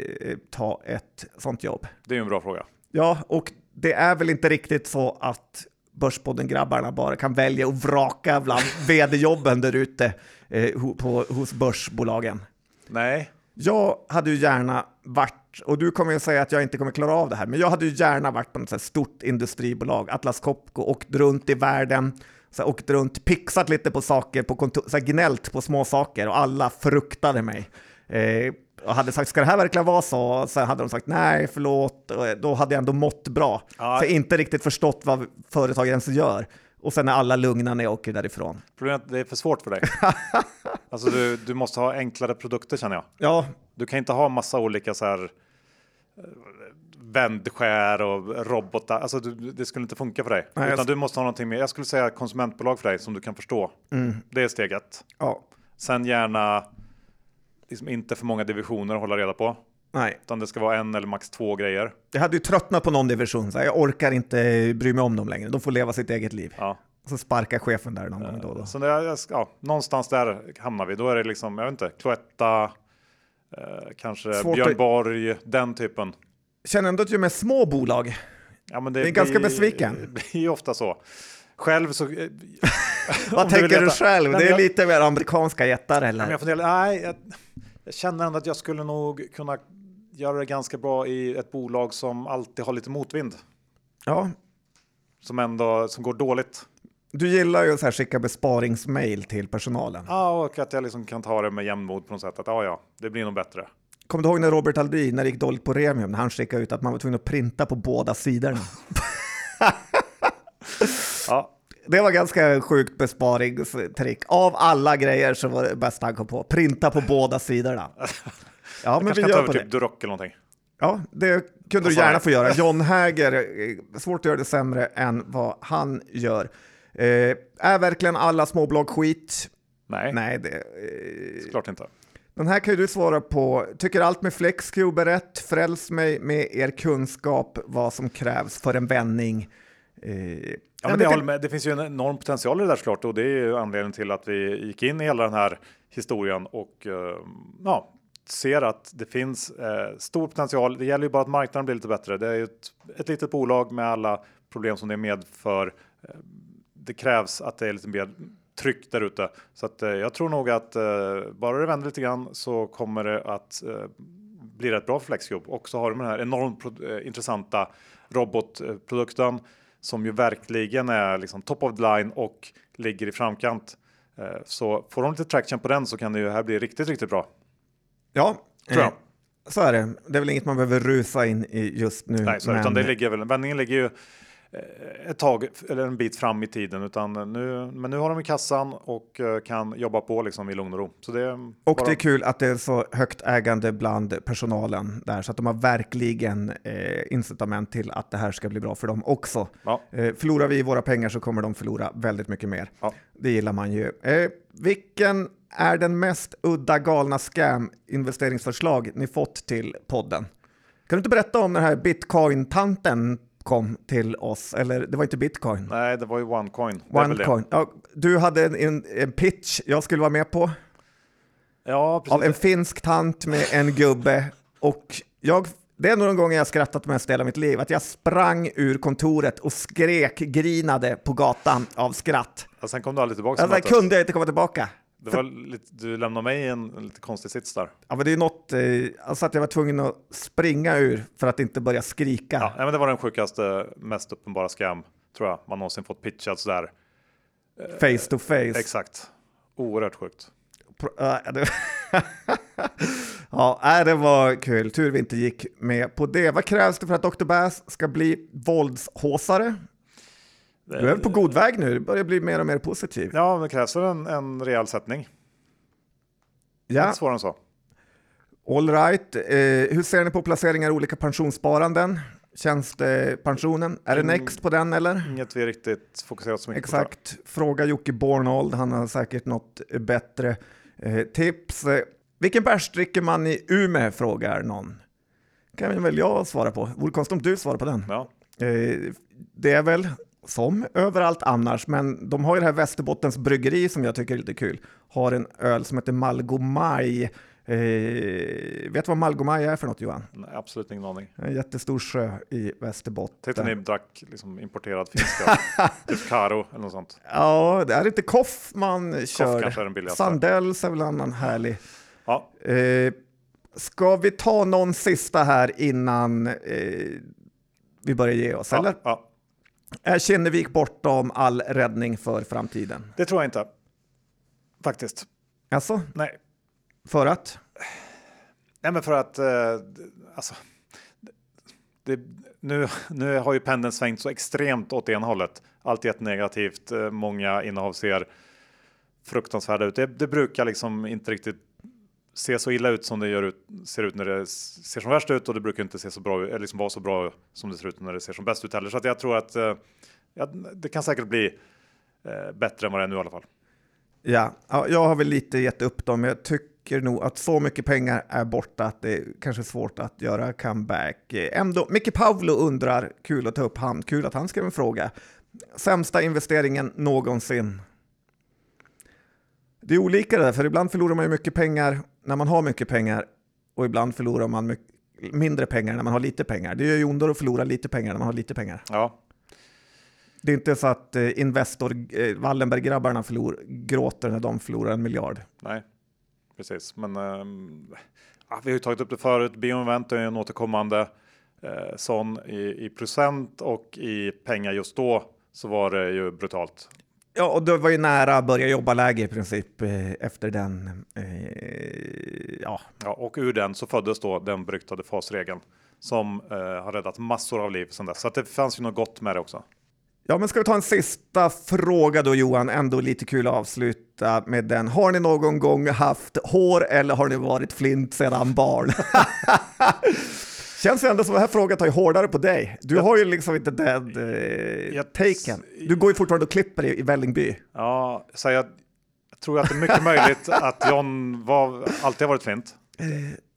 ta ett sånt jobb? Det är en bra fråga. Ja, och det är väl inte riktigt så att Börspodden-grabbarna bara kan välja och vraka bland [laughs] vd-jobben där ute eh, på, hos börsbolagen. Nej, Jag hade ju gärna varit, och du kommer ju säga att jag inte kommer klara av det här, men jag hade ju gärna varit på något stort industribolag, Atlas Copco, åkt runt i världen, så här, åkt runt, pixat lite på saker, på kontor, så här, gnällt på små saker och alla fruktade mig. Eh, och hade sagt, ska det här verkligen vara så? Sen hade de sagt, nej, förlåt. Och då hade jag ändå mått bra. Ja. Så jag inte riktigt förstått vad företag ens gör. Och sen är alla lugna när jag åker därifrån. problemet är att det är för svårt för dig. [laughs] alltså du, du måste ha enklare produkter känner jag. Ja, Du kan inte ha massa olika så här eh, vändskär och robotar. Alltså du, det skulle inte funka för dig. Nej, jag Utan sk- du måste ha någonting mer. Jag skulle säga konsumentbolag för dig som du kan förstå. Det är steg ett. ja, Sen gärna liksom inte för många divisioner att hålla reda på. nej. Utan det ska vara en eller max två grejer. Jag hade ju tröttnat på någon division, så här, jag orkar inte bry mig om dem längre. De får leva sitt eget liv. Ja. Så sparkar chefen där någon gång då då. Så det, ja, någonstans där hamnar vi. Då är det liksom, jag vet inte, Cloetta, eh, kanske Svårt Björn att- Borg, den typen. Känner ändå att jag är med små bolag. Ja, men Det är ganska besviken. [laughs] Det blir ju ofta så. Själv så... eh, [laughs] Vad tänker du veta- själv? Nej, Det är jag, lite mer amerikanska jättar eller? jag, funderar, nej, jag, jag känner ändå att jag skulle nog kunna göra det ganska bra i ett bolag som alltid har lite motvind. Ja, Som ändå som går dåligt. du gillar ju att så här skicka besparingsmail till personalen. Ja, och att jag liksom kan ta det med jämnmod på något sätt. Att ja, ja, det blir nog bättre. Kommer du ihåg när Robert Aldin, när det gick dåligt på Remium, när han skickade ut att man var tvungen att printa på båda sidorna? [laughs] Ja, Det var ganska sjukt besparingstrick. Av alla grejer så var det bästa han kom på. Printa på båda sidorna. [laughs] Ja, men vi kan ta gör på det. typ Duroc eller någonting. Ja, det kunde du gärna få göra. [laughs] John Häger, eh, svårt att göra det sämre än vad han gör. Eh, är verkligen alla småbolag skit? Nej, Nej, det, eh, klart inte. den här kan ju du svara på. Tycker allt med FlexCube är rätt. Fräls mig med er kunskap vad som krävs för en vändning. Eh, Ja, men det jag håller med. Det finns ju en enorm potential i det där såklart och det är ju anledningen till att vi gick in i hela den här historien och eh, ja, ser att det finns eh, stor potential. Det gäller ju bara att marknaden blir lite bättre. Det är ju ett, ett litet bolag med alla problem som det medför. Eh, det krävs att det är lite mer tryck där ute så att eh, jag tror nog att eh, bara det vänder lite grann så kommer det att eh, bli rätt bra för Flexcube och så har de den här enormt intressanta robotprodukten som ju verkligen är liksom top of the line och ligger i framkant. Eh, Så får de lite traction på den så kan det ju här bli riktigt, riktigt bra. Ja, Tror jag. eh, Så är det. Det är väl inget man behöver rusa in i just nu. Nej, så, men... utan det ligger väl, vändningen ligger ju ett tag eller en bit fram i tiden, utan nu, men nu har de i kassan och eh, kan jobba på liksom i lugn och ro. Så det och bara... det är kul att det är så högt ägande bland personalen där, så att de har verkligen eh, incitament till att det här ska bli bra för dem också. Ja. Eh, förlorar vi våra pengar så kommer de förlora väldigt mycket mer. Ja. Det gillar man ju. Eh, vilken är den mest udda galna scam investeringsförslag ni fått till podden? Kan du inte berätta om den här bitcoin-tanten kom till oss, eller det var inte bitcoin. Nej, det var ju OneCoin. OneCoin. Ja, du hade en, en, en, pitch jag skulle vara med på. Ja, precis. Av en finsk tant med en gubbe. Och jag, det är nog den gången jag skrattat mest i hela mitt liv. Att jag sprang ur kontoret och skrek, grinade på gatan av skratt. Och sen kom du aldrig tillbaka? Alltså, kunde jag inte komma tillbaka. Det var lite, du lämnade mig i en, en lite konstig sits där. Ja, men det är något, eh, alltså att jag var tvungen att springa ur för att inte börja skrika. Ja, men det var den sjukaste, mest uppenbara scam tror jag man någonsin fått pitchad sådär. Face to face. Exakt. Oerhört sjukt. [laughs] ja, det var kul. Tur vi inte gick med på det. Vad krävs det för att Dr. Bass ska bli våldshåsare? Du är på god väg nu, du börjar bli mer och mer positiv. Ja, det krävs en, en rejäl sättning. Ja. Svårare än så. All right. Eh, hur ser ni på placeringar i olika pensionssparanden? Tjänstepensionen, är det Next på den eller? Inget vi riktigt fokuserat så mycket Exakt. på. Exakt. Fråga Jocke Bornold, han har säkert något bättre eh, tips. Vilken bärs dricker man i Umeå? frågar någon. kan väl jag svara på. Vore konstigt om du svarar på den. Ja. Eh, det är väl som överallt annars, men de har ju det här Västerbottens bryggeri som jag tycker är lite kul. Har en öl som heter Malgomaj. Eh, vet du vad Malgomaj är för något Johan? Nej, absolut ingen aning. En jättestor sjö i Västerbotten. Tänkte ni drack liksom importerad finska, [laughs] typ Karo eller något sånt? Ja, det är inte Koff man Koff kör. kanske är den billigaste. Sandells är väl en annan härlig. Ja. Eh, ska vi ta någon sista här innan eh, vi börjar ge oss? Ja, eller? Ja. Är Kinnevik bortom all räddning för framtiden? Det tror jag inte. Faktiskt. Alltså? Nej. För att? Nej, men för att eh, alltså, det, nu, nu har ju pendeln svängt så extremt åt ena hållet. Allt jättenegativt. Eh, många innehav ser fruktansvärda ut. Det, det brukar liksom inte riktigt se så illa ut som det gör ut, ser ut när det ser som värst ut och det brukar inte se så bra eller liksom vara så bra som det ser ut när det ser som bäst ut heller. Så att jag tror att eh, ja, det kan säkert bli eh, bättre än vad det är nu i alla fall. Ja, ja, jag har väl lite gett upp dem. Jag tycker nog att så mycket pengar är borta att det är kanske är svårt att göra comeback. Ändå, Micke Paolo undrar, kul att ta upp han, kul att han skrev en fråga. Sämsta investeringen någonsin? Det är olika det där, för ibland förlorar man ju mycket pengar när man har mycket pengar och ibland förlorar man mycket, mindre pengar när man har lite pengar. Det gör ju ondare att förlora lite pengar när man har lite pengar. Ja. Det är inte så att eh, Investor, eh, Wallenberg-grabbarna förlor, gråter när de förlorar en miljard. Nej, precis. Men eh, vi har ju tagit upp det förut. Bioinvent är en återkommande eh, sån i, i procent och i pengar just då så var det ju brutalt. Ja, och det var ju nära att börja jobba läge i princip eh, efter den. Eh, ja. ja, och ur den så föddes då den beryktade fasregeln som eh, har räddat massor av liv sedan dess. Så det fanns ju något gott med det också. Ja, men ska vi ta en sista fråga då Johan? Ändå lite kul att avsluta med den. Har ni någon gång haft hår eller har ni varit flint sedan barn? [laughs] Känns ju ändå som att den här frågan tar ju hårdare på dig. Du har ju liksom inte den eh, taken. Du går ju fortfarande och klipper i, i Vällingby. Ja, så jag, jag tror att det är mycket möjligt [laughs] att John var, alltid har varit flint. Eh.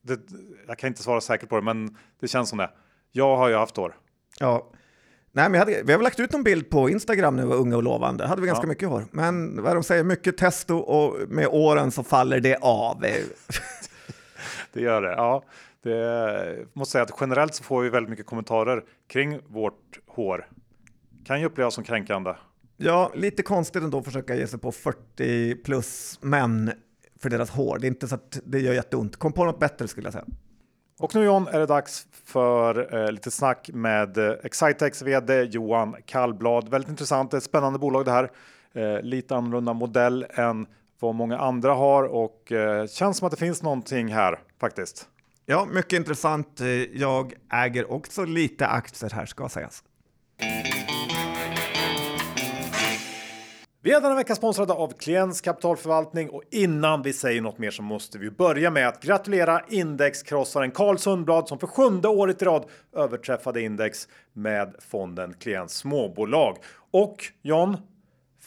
Det, jag kan inte svara säkert på det, men det känns som det. Jag har ju haft hår. Ja. Nej, men hade, vi har väl lagt ut någon bild på Instagram när vi var unga och lovande. hade vi ganska ja. mycket hår. Men vad de säger, mycket testo och med åren så faller det av. [laughs] det gör det, ja. Det måste säga att generellt så får vi väldigt mycket kommentarer kring vårt hår. Kan ju upplevas som kränkande. Ja, lite konstigt ändå att försöka ge sig på 40 plus män för deras hår. Det är inte så att det gör jätteont. Kom på något bättre skulle jag säga. Och nu John är det dags för eh, lite snack med eh, Excitex vd Johan Kallblad. Väldigt intressant, ett spännande bolag det här. Eh, lite annorlunda modell än vad många andra har och eh, känns som att det finns någonting här faktiskt. Ja, mycket intressant. Jag äger också lite aktier här ska sägas. Vi är denna vecka sponsrade av Klients kapitalförvaltning och innan vi säger något mer så måste vi börja med att gratulera indexkrossaren Carl Sundblad som för sjunde året i rad överträffade index med fonden Klients småbolag. Och John,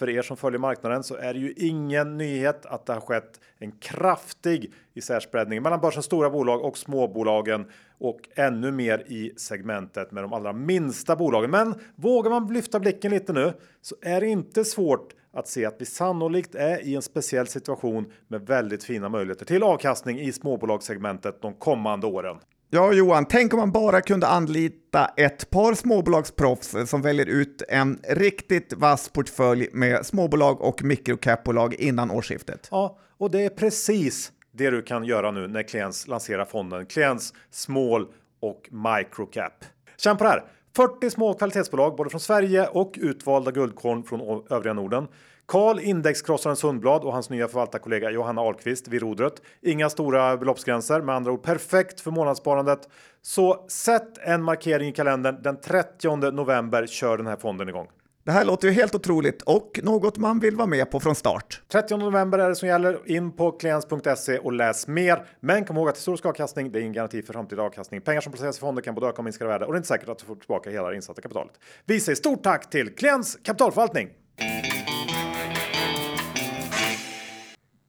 för er som följer marknaden så är det ju ingen nyhet att det har skett en kraftig isärspreadning mellan börsens stora bolag och småbolagen och ännu mer i segmentet med de allra minsta bolagen. Men vågar man lyfta blicken lite nu så är det inte svårt att se att vi sannolikt är i en speciell situation med väldigt fina möjligheter till avkastning i småbolagssegmentet de kommande åren. Ja, Johan, tänk om man bara kunde anlita ett par småbolagsproffs som väljer ut en riktigt vass portfölj med småbolag och mikrocapbolag innan årsskiftet. Ja, och det är precis det du kan göra nu när Kliens lanserar fonden Kliens Small och Microcap. Känn på det här! 40 små kvalitetsbolag både från Sverige och utvalda guldkorn från övriga Norden. Karl indexkrossaren Sundblad och hans nya förvaltarkollega Johanna Ahlqvist vid rodret. Inga stora beloppsgränser, med andra ord perfekt för månadssparandet. Så sätt en markering i kalendern. Den 30 november kör den här fonden igång. Det här låter ju helt otroligt och något man vill vara med på från start. 30 november är det som gäller. In på kliens.se och läs mer. Men kom ihåg att historisk avkastning, det är ingen garanti för framtida avkastning. Pengar som placeras i fonder kan både öka och minska i värde och det är inte säkert att du får tillbaka hela det insatta kapitalet. Vi säger stort tack till Kliens kapitalförvaltning!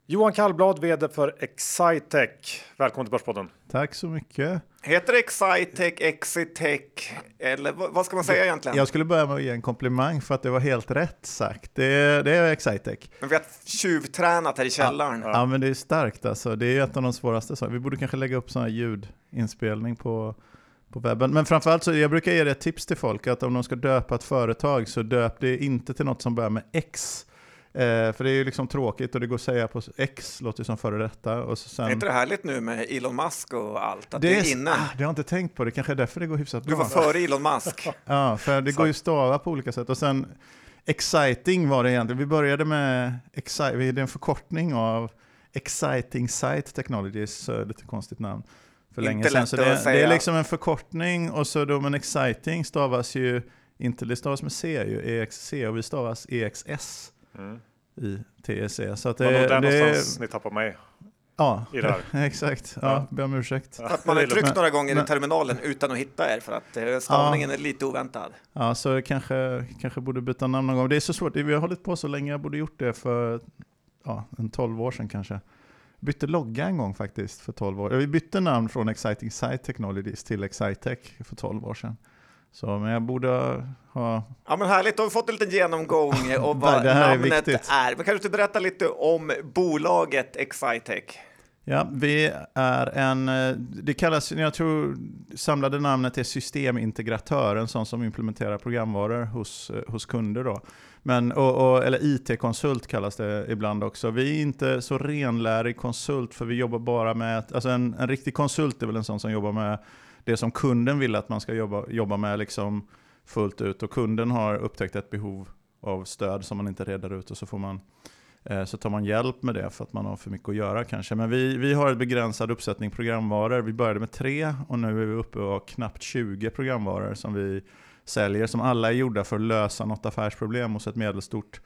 Johan Kallblad, vd för Excitec. Välkommen till Börspodden. Tack så mycket. Heter det Excitec, Exitec eller vad ska man säga egentligen? Jag skulle börja med att ge en komplimang för att det var helt rätt sagt. Det, det är Excitec. Men vi har tjuvtränat här i källaren. Ja, ja, men det är starkt alltså. Det är ett av de svåraste. Så vi borde kanske lägga upp sån här ljudinspelning på, på webben. Men framförallt så jag brukar ge det ett tips till folk att om de ska döpa ett företag så döp det inte till något som börjar med X Eh, för det är ju liksom tråkigt och det går att säga på X, låter som före detta. Och så sen... Är inte det härligt nu med Elon Musk och allt? Att det, det är inne? Ah, det har jag inte tänkt på, det kanske är därför det går hyfsat bra. Du var före Elon Musk. [laughs] ja, för det går ju stava på olika sätt. Och sen Exciting var det egentligen. Vi började med, det är en förkortning av Exciting Site Technologies, så lite konstigt namn. För länge sedan. Så det, det, är liksom en förkortning och så då, men exciting stavas ju inte, det stavas med C ju, EXC och vi stavas EXS. Mm. i TSE. Så att det, det, det någonstans ni tappar mig. Ja, [laughs] exakt. Ja, ja. Ber om ursäkt. Ja. Att man har tryckt några gånger men, i terminalen utan att hitta er för att eh, stavningen ja. är lite oväntad. Ja, så kanske, kanske borde byta namn någon gång. Det är så svårt, vi har hållit på så länge, jag borde gjort det för ja, en 12 år sedan kanske. Bytte logga en gång faktiskt för 12 år. Vi bytte namn från Exciting Site Technologies till Excitec för 12 år sedan. Så, men jag borde ha... Ja, men härligt, då har vi fått en liten genomgång [laughs] om vad det här namnet är. är. Men kanske du berätta lite om bolaget Excitec? Ja, vi är en, det kallas, jag tror samlade namnet är systemintegratör, en sån som implementerar programvaror hos, hos kunder. Då. Men, och, och, eller IT-konsult kallas det ibland också. Vi är inte så renlärig konsult för vi jobbar bara med, alltså en, en riktig konsult är väl en sån som jobbar med det som kunden vill att man ska jobba, jobba med liksom fullt ut. Och kunden har upptäckt ett behov av stöd som man inte reder ut och så får man eh, så tar man hjälp med det för att man har för mycket att göra kanske. Men vi, vi har en begränsad uppsättning programvaror. Vi började med tre och nu är vi uppe på knappt 20 programvaror som vi säljer. Som alla är gjorda för att lösa något affärsproblem hos ett medelstort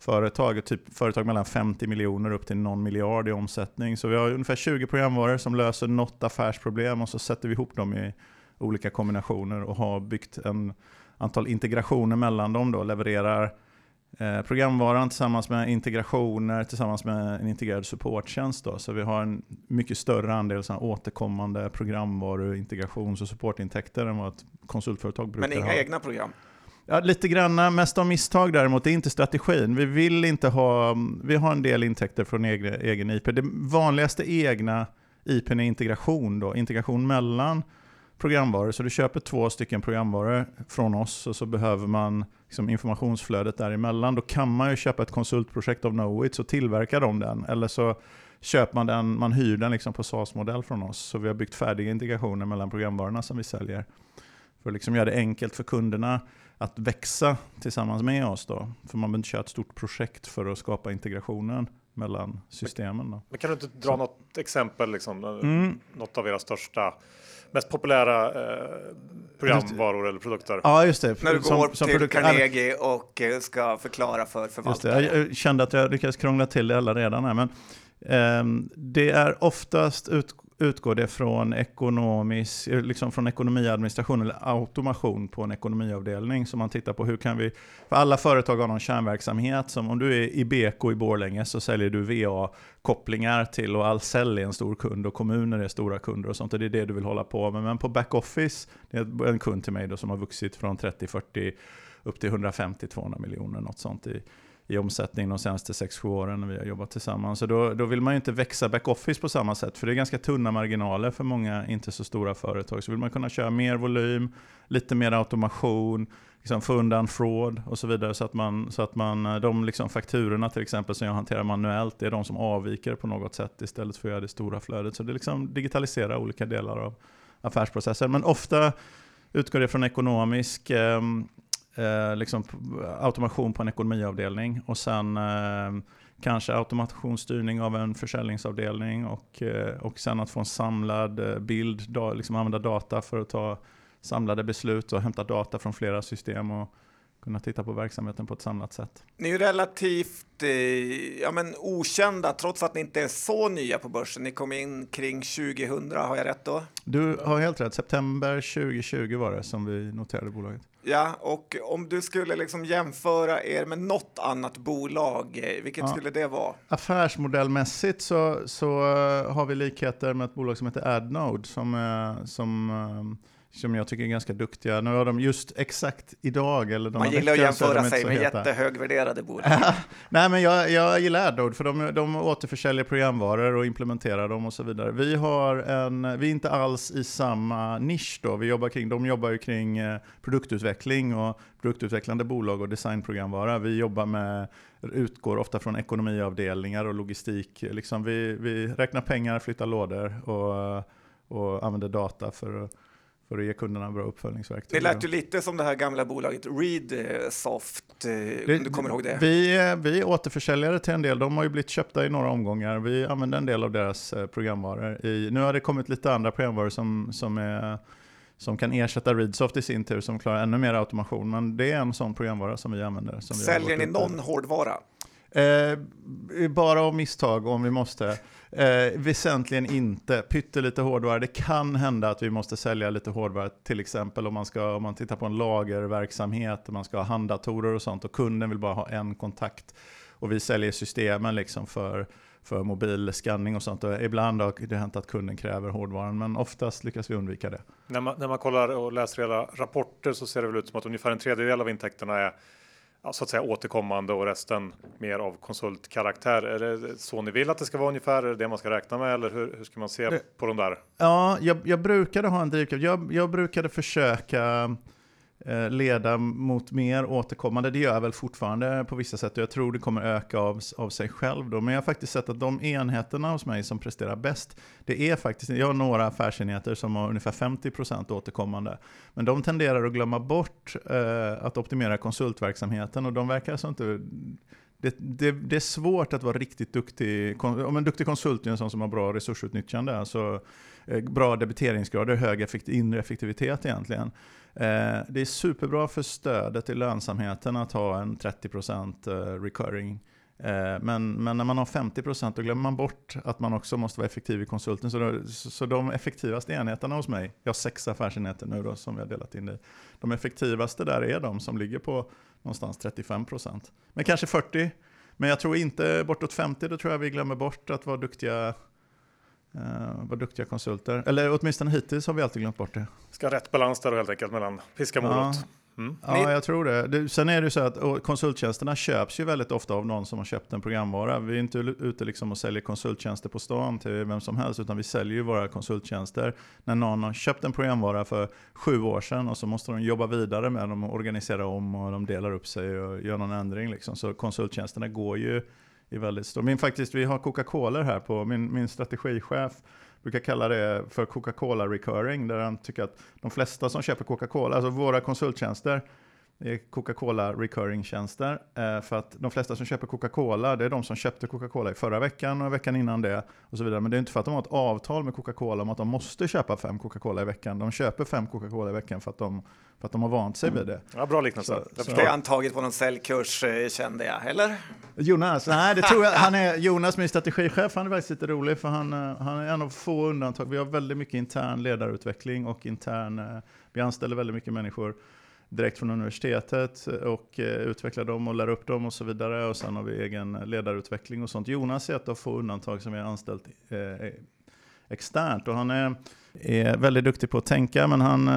företag, typ företag mellan 50 miljoner upp till någon miljard i omsättning. Så vi har ungefär 20 programvaror som löser något affärsproblem och så sätter vi ihop dem i olika kombinationer och har byggt en antal integrationer mellan dem. Då, levererar eh, programvaran tillsammans med integrationer tillsammans med en integrerad supporttjänst. Då. Så vi har en mycket större andel såna återkommande programvaror, integrations och supportintäkter än vad ett konsultföretag brukar ha. Men inga ha. egna program? Ja, lite grann, mest av misstag däremot, det är inte strategin. Vi vill inte ha, vi har en del intäkter från egen, egen IP. Det vanligaste egna IP är integration då, integration mellan programvaror. Så du köper två stycken programvaror från oss och så behöver man liksom informationsflödet däremellan. Då kan man ju köpa ett konsultprojekt av Knowit så tillverkar de den. Eller så köper man den, man hyr den liksom på SaaS-modell från oss. Så vi har byggt färdiga integrationer mellan programvarorna som vi säljer. För att liksom göra det enkelt för kunderna att växa tillsammans med oss. Då. För man behöver inte köra ett stort projekt för att skapa integrationen mellan systemen. Då. Men kan du inte dra Så. något exempel, liksom, mm. något av era största mest populära eh, programvaror eller produkter. Ja, just det. När du som, går som till Carnegie och eh, ska förklara för förvaltaren. Jag kände att jag lyckades krångla till det alla redan här, men eh, det är oftast ut, utgår det från, ekonomisk, eh, liksom från ekonomiadministration eller automation på en ekonomiavdelning. Så man tittar på hur kan vi, för alla företag har någon kärnverksamhet. Som om du är i Beko i Borlänge så säljer du VA-kopplingar till och Ahlsell är en stor kund och kommuner är stora kunder och sånt. Och det är det du vill hålla på med. Men på backoffice, det är en kund till mig då som har vuxit från 30-40 upp till 150-200 miljoner, något sånt i, i omsättning de senaste 6-7 åren när vi har jobbat tillsammans. Så då, då vill man ju inte växa backoffice på samma sätt, för det är ganska tunna marginaler för många inte så stora företag. Så vill man kunna köra mer volym, lite mer automation, liksom få undan fraud och så vidare. Så att, man, så att man, eh, de liksom fakturorna till exempel som jag hanterar manuellt, det är de som avviker på något sätt istället för att göra det stora flödet. Så det liksom digitaliserar olika delar av affärsprocessen. Men ofta utgår det från ekonomisk eh, eh, liksom automation på en ekonomiavdelning och sen eh, kanske automationsstyrning av en försäljningsavdelning och, eh, och sen att få en samlad bild, da, liksom använda data för att ta samlade beslut och hämta data från flera system och kunna titta på verksamheten på ett samlat sätt. Ni är ju relativt ja, men okända trots att ni inte är så nya på börsen. Ni kom in kring 2000, har jag rätt då? Du har helt rätt, september 2020 var det som vi noterade bolaget. Ja, och om du skulle liksom jämföra er med något annat bolag, eh, vilket ja. skulle det vara? Affärsmodellmässigt så, så har vi likheter med ett bolag som heter Adnode som, som som jag tycker är ganska duktiga. Nu har de just exakt idag, eller Man gillar att jämföra sig med jättehögvärderade bolag. [laughs] Nej, men jag, jag gillar AdNode, för de, de återförsäljer programvaror och implementerar dem och så vidare. Vi, har en, vi är inte alls i samma nisch då. Vi jobbar kring, de jobbar ju kring eh, produktutveckling och produktutvecklande bolag och designprogramvara. Vi jobbar med, utgår ofta från ekonomiavdelningar och logistik. Liksom vi, vi räknar pengar, flyttar lådor och, och använder data för att för att ge kunderna bra uppföljningsverktyg. Det lät ju lite som det här gamla bolaget Readsoft, eh, det, om du kommer ihåg det? Vi, eh, vi är återförsäljare till en del, de har ju blivit köpta i några omgångar. Vi använder en del av deras eh, programvaror. I, nu har det kommit lite andra programvaror som, som, är, som kan ersätta Readsoft i sin tur, som klarar ännu mer automation. Men det är en sån programvara som vi använder. Som Säljer vi ni någon hårdvara? Eh, bara av misstag om vi måste. Eh, väsentligen inte. Pyttelite hårdvara. Det kan hända att vi måste sälja lite hårdvara, till exempel om man, ska, om man tittar på en lagerverksamhet, man ska ha handdatorer och sånt och kunden vill bara ha en kontakt. Och vi säljer systemen liksom för, för mobilskanning och sånt. Och ibland har det hänt att kunden kräver hårdvaran, men oftast lyckas vi undvika det. När man, när man kollar och läser hela rapporter så ser det väl ut som att ungefär en tredjedel av intäkterna är så att säga återkommande och resten mer av konsultkaraktär. Är det så ni vill att det ska vara ungefär? Är det det man ska räkna med eller hur, hur ska man se det, på de där? Ja, jag, jag brukade ha en drivkraft. Jag, jag brukade försöka Eh, leda mot mer återkommande. Det gör jag väl fortfarande på vissa sätt och jag tror det kommer öka av, av sig själv. Då. Men jag har faktiskt sett att de enheterna hos mig som presterar bäst, det är faktiskt, jag har några affärsenheter som har ungefär 50% återkommande. Men de tenderar att glömma bort eh, att optimera konsultverksamheten och de verkar alltså inte det, det, det, är svårt att vara riktigt duktig. Om en duktig konsult är en sån som har bra resursutnyttjande, alltså eh, bra debiteringsgrad och hög effekt, inre effektivitet egentligen. Eh, det är superbra för stödet i lönsamheten att ha en 30% eh, recurring. Eh, men, men när man har 50% då glömmer man bort att man också måste vara effektiv i konsulten. Så, då, så de effektivaste enheterna hos mig, jag har sex affärsenheter nu då som vi har delat in i. De effektivaste där är de som ligger på någonstans 35%. Men kanske 40%. Men jag tror inte bortåt 50%, då tror jag vi glömmer bort att vara duktiga Uh, var duktiga konsulter. Eller åtminstone hittills har vi alltid glömt bort det. Ska ha rätt balans där helt enkelt mellan piska och morot. Ja. Mm. Ja, jag tror det. det. Sen är det ju så att konsulttjänsterna köps ju väldigt ofta av någon som har köpt en programvara. Vi är inte ute liksom och säljer konsulttjänster på stan till vem som helst, utan vi säljer ju våra konsulttjänster när någon har köpt en programvara för sju år sedan och så måste de jobba vidare med dem och organisera om och de delar upp sig och gör någon ändring. Liksom. Så konsulttjänsterna går ju är väldigt stor. Min, faktiskt, vi har Coca-Cola här på, min, min strategichef brukar kalla det för Coca-Cola recurring, där han tycker att de flesta som köper Coca-Cola, alltså våra konsulttjänster, det är Coca-Cola recurring-tjänster. Eh, för att de flesta som köper Coca-Cola, det är de som köpte Coca-Cola i förra veckan och veckan innan det. och så vidare. Men det är inte för att de har ett avtal med Coca-Cola om att de måste köpa fem Coca-Cola i veckan. De köper fem Coca-Cola i veckan för att de, för att de har vant sig vid det. Ja, bra liknelse. Så- Jag så- förstår. Det är antagit på någon säljkurs eh, kände jag, eller? Jonas, nej det tror jag. [laughs] Han är, Jonas, min strategichef, han är faktiskt lite rolig för han, eh, han är en av få undantag. Vi har väldigt mycket intern ledarutveckling och intern, vi anställer väldigt mycket människor direkt från universitetet och eh, utvecklar dem och lär upp dem och så vidare. Och sen har vi egen ledarutveckling och sånt. Jonas är ett av få undantag som vi har anställt eh, eh, externt och han är, är väldigt duktig på att tänka men han,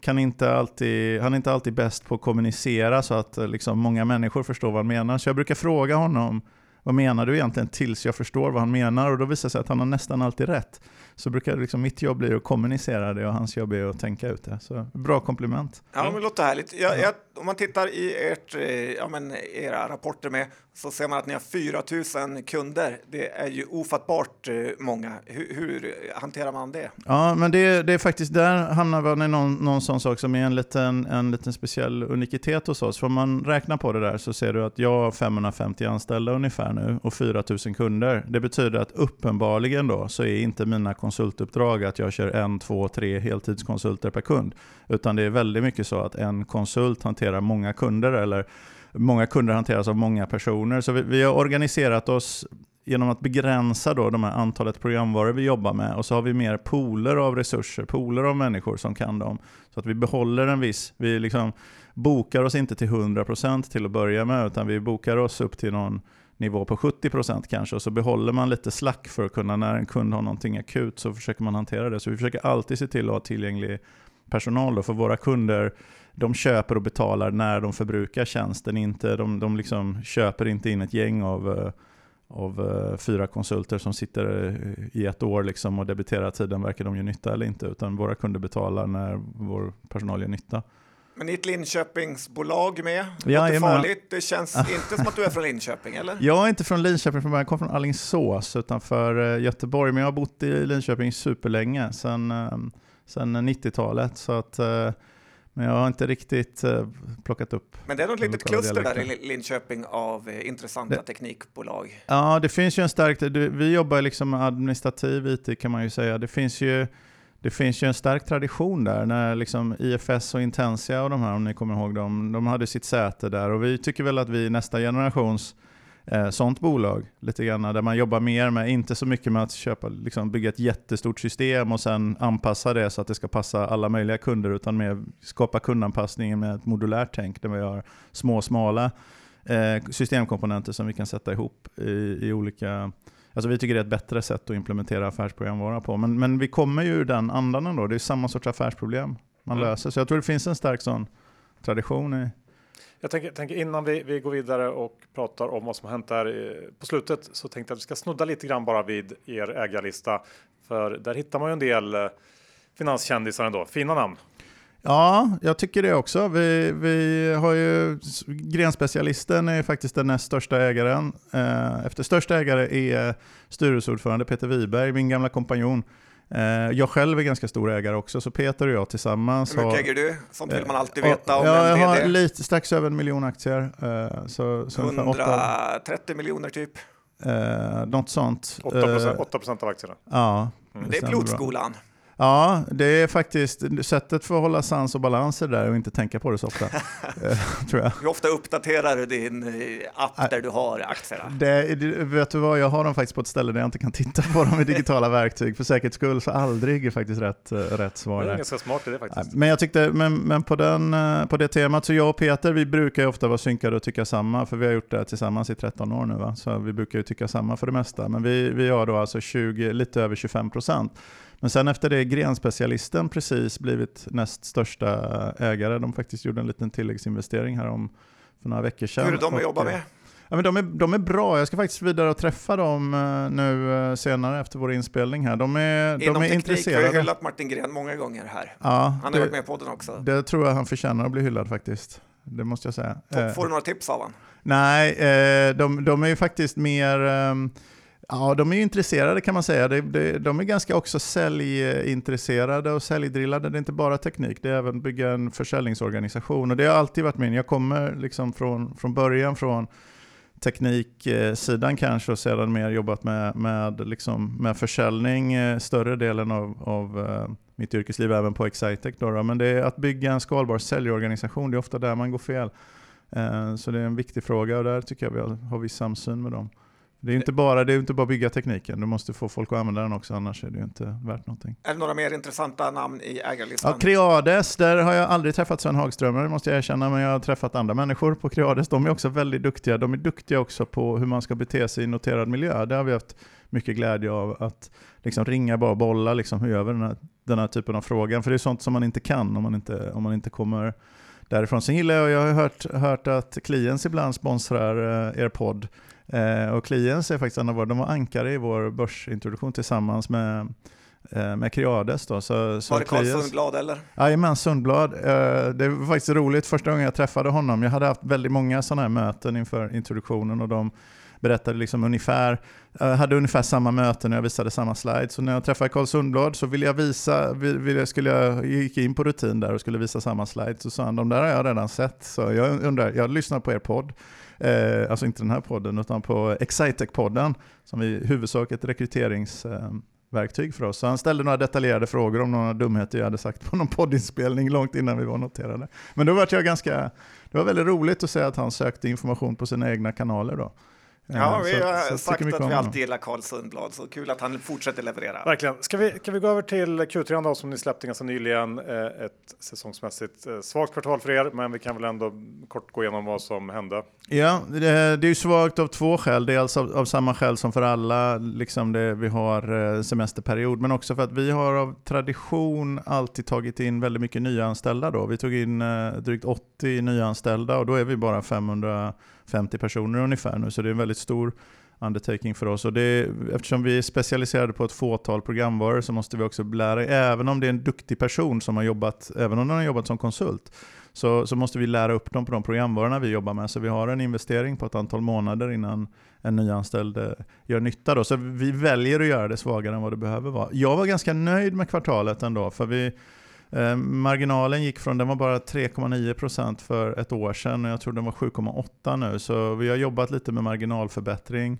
kan inte alltid, han är inte alltid bäst på att kommunicera så att liksom, många människor förstår vad han menar. Så jag brukar fråga honom vad menar du egentligen tills jag förstår vad han menar och då visar det sig att han har nästan alltid rätt. Så brukar liksom, mitt jobb bli att kommunicera det och hans jobb är att tänka ut det. Så bra kompliment. Ja, men det låter härligt. Jag, jag, om man tittar i ert, eh, ja, men era rapporter med så ser man att ni har 4 000 kunder. Det är ju ofattbart eh, många. Hur, hur hanterar man det? Ja, men det, det är faktiskt, där hamnar man i någon, någon sån sak som är en liten, en liten speciell unikitet hos oss. För om man räknar på det där så ser du att jag har 550 anställda ungefär nu och 4000 kunder. Det betyder att uppenbarligen då så är inte mina konsultuppdrag att jag kör en, två, tre heltidskonsulter per kund. Utan det är väldigt mycket så att en konsult hanterar många kunder eller många kunder hanteras av många personer. Så vi, vi har organiserat oss genom att begränsa då de här antalet programvaror vi jobbar med och så har vi mer pooler av resurser, pooler av människor som kan dem. Så att vi behåller en viss, vi liksom bokar oss inte till 100% till att börja med utan vi bokar oss upp till någon nivå på 70% kanske och så behåller man lite slack för att kunna, när en kund har någonting akut så försöker man hantera det. Så vi försöker alltid se till att ha tillgänglig personal då, för våra kunder de köper och betalar när de förbrukar tjänsten. Inte, de de liksom köper inte in ett gäng av, eh, av eh, fyra konsulter som sitter eh, i ett år liksom och debiterar tiden, verkar de gör nytta eller inte. Utan våra kunder betalar när vår personal gör nytta. Men ni är ett Linköpingsbolag med. Ja, låter farligt. Det känns inte som att du är från Linköping, eller? [laughs] Jag är inte från Linköping från början, jag kom från Alingsås utanför eh, Göteborg. Men jag har bott i Linköping superlänge, sedan, eh, sedan 90-talet. Så att, eh, men jag har inte riktigt eh, plockat upp Men det är något litet kluster där i Linköping av intressanta Det- teknikbolag. Ja, det finns ju en stark... Vi jobbar liksom med administrativ IT kan man ju säga. Det finns ju, det finns ju en stark tradition där när liksom IFS och Intensia och de här, om ni kommer ihåg dem, de hade sitt säte där. Och vi tycker väl att vi är nästa generations eh, sånt bolag, lite grann, där man jobbar mer med, inte så mycket med att köpa, liksom bygga ett jättestort system och sen anpassa det så att det ska passa alla möjliga kunder, utan mer skapa kundanpassningen med ett modulärt tänk, där vi har små, smala eh, systemkomponenter som vi kan sätta ihop i, i olika... Alltså vi tycker det är ett bättre sätt att implementera affärsprogramvara på. Men, men vi kommer ju ur den andan ändå. Det är samma sorts affärsproblem man Mm. löser. Så jag tror det finns en stark sån tradition i... Jag tänker, tänker innan vi, vi går vidare och pratar om vad som har hänt där eh, på slutet så tänkte jag att vi ska snudda lite grann bara vid er ägarlista. För där hittar man ju en del eh, finanskändisar ändå. Fina namn. Ja, jag tycker det också. Vi, vi har ju, grenspecialisten är faktiskt den näst största ägaren. Eh, Efter största ägare är styrelseordförande Peter Wiberg, min gamla kompanjon. Eh, Jag själv är ganska stor ägare också, så Peter och jag tillsammans Hur mycket har... äger du? Sånt vill man alltid Ja, veta om ja, jag har lite, strax över en miljon aktier. eh, Så, så ungefär åtta, 130 miljoner typ. eh, något sånt. 8 Eh, 8 av aktierna. Ja, Det är stämmer bra. Ja, det är faktiskt sättet för att hålla sans och balans är där och inte tänka på det så ofta. [laughs] eh, tror jag. Hur ofta uppdaterar du din eh, app där du har aktierna? Det, det- vet du vad, jag har dem faktiskt på ett ställe där jag inte kan titta på dem i digitala [laughs] verktyg. För säkerhets skull så aldrig är faktiskt rätt, eh, rätt svar Det är ganska smart Nej, faktiskt. Men jag tyckte, men, men på, den, på det temat, så jag och Peter vi brukar ju ofta vara synkade och tycka samma, för vi har gjort det tillsammans i 13 år nu. Va? Så vi brukar ju tycka samma för det mesta. Men vi, vi har då alltså 20, lite över 25 procent. Men sen efter det grenspecialisten precis blivit näst största ägare. De faktiskt gjorde en liten tilläggsinvestering här om för några veckor sedan. Hur är de att jobba eh, med? Ja, men de, är, de är bra. Jag ska faktiskt vidare och träffa dem eh, nu eh, senare efter vår inspelning här. De är, de Inom är teknik har jag intresserade. hyllat Martin Gren många gånger här. Ja, Han har varit med på podden också. det tror jag han förtjänar att bli hyllad faktiskt. Det måste jag säga. Får, Eh, får du några tips av honom? nej, eh, de, de är ju faktiskt mer... Ja, de är ju intresserade kan man säga. De, de, de är ganska också säljintresserade och säljdrillade. Det är inte bara teknik, det är även bygga en försäljningsorganisation. Och det har alltid varit min. Jag kommer liksom från, från början från tekniksidan kanske och sedan mer jobbat med, med, liksom, med försäljning eh, större delen av, av eh, mitt yrkesliv, även på Excitec. Då, då. Men det är att bygga en skalbar säljorganisation, det är ofta där man går fel. Eh, så det är en viktig fråga och där tycker jag vi har, har vi samsyn med dem. Det är inte bara det är inte bara bygga tekniken, du måste få folk att använda den också, annars är det ju inte värt någonting. Är det några mer intressanta namn i ägarlistan? Ja, Creades, där har jag aldrig träffat Sven Hagströmer, måste jag erkänna, men jag har träffat andra människor på Creades. De är också väldigt duktiga. De är duktiga också på hur man ska bete sig i noterad miljö. Det har vi haft mycket glädje av, att liksom ringa bara bolla, liksom, hur gör vi den här, den här typen av frågan? För det är sånt som man inte kan om man inte, om man inte kommer därifrån. Sen gillar jag, jag har hört, hört att Kliens ibland sponsrar eh, er podd. Eh, och Kliens är faktiskt en av våra, de var ankare i vår börsintroduktion tillsammans med eh, med Creades. Då. Så, så var det Carl Sundblad eller? Jajamän, Sundblad. Eh, det var faktiskt roligt första gången jag träffade honom. Jag hade haft väldigt många sådana här möten inför introduktionen och de berättade liksom ungefär, hade ungefär samma möten när jag visade samma slides. Så när jag träffade Carl Sundblad så ville jag visa, ville, skulle jag, gick in på rutin där och skulle visa samma slides. Så sa han, de där har jag redan sett. Så jag undrar, jag lyssnar på er podd. Eh, alltså inte den här podden, utan på Excitec-podden, som är i huvudsak ett rekryteringsverktyg eh, för oss. Så han ställde några detaljerade frågor om några dumheter jag hade sagt på någon poddinspelning långt innan vi var noterade. Men då var jag ganska, det var väldigt roligt att se att han sökte information på sina egna kanaler då. Ja, vi har så, sagt att vi alltid gillar Carl Sundblad, så kul att han fortsätter leverera. Verkligen. Ska vi, kan vi gå över till Q3 då, som ni släppte ganska nyligen? Eh, ett säsongsmässigt eh, svagt kvartal för er, men vi kan väl ändå kort gå igenom vad som hände. Ja, det, det är ju svagt av två skäl. Dels av, av samma skäl som för alla, liksom det, vi har eh, semesterperiod, men också för att vi har av tradition alltid tagit in väldigt mycket nyanställda. Då. Vi tog in drygt 80 nyanställda och då är vi bara 500 50 personer ungefär nu, så det är en väldigt stor undertaking för oss. Och det, eftersom vi är specialiserade på ett fåtal programvaror så måste vi också lära, även om det är en duktig person som har jobbat, även om den har jobbat som konsult, så, så måste vi lära upp dem på de programvarorna vi jobbar med. Så vi har en investering på ett antal månader innan en nyanställd eh, gör nytta. Då. Så vi väljer att göra det svagare än vad det behöver vara. Jag var ganska nöjd med kvartalet ändå, för vi Eh, marginalen gick från, den var bara 3,9% för ett år sedan och jag tror den var 7,8% nu. Så vi har jobbat lite med marginalförbättring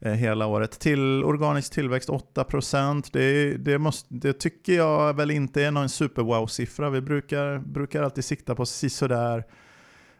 eh, hela året. Till organisk tillväxt 8%. Det, det, måste, det tycker jag väl inte är någon super-wow-siffra. Vi brukar, brukar alltid sikta på sisådär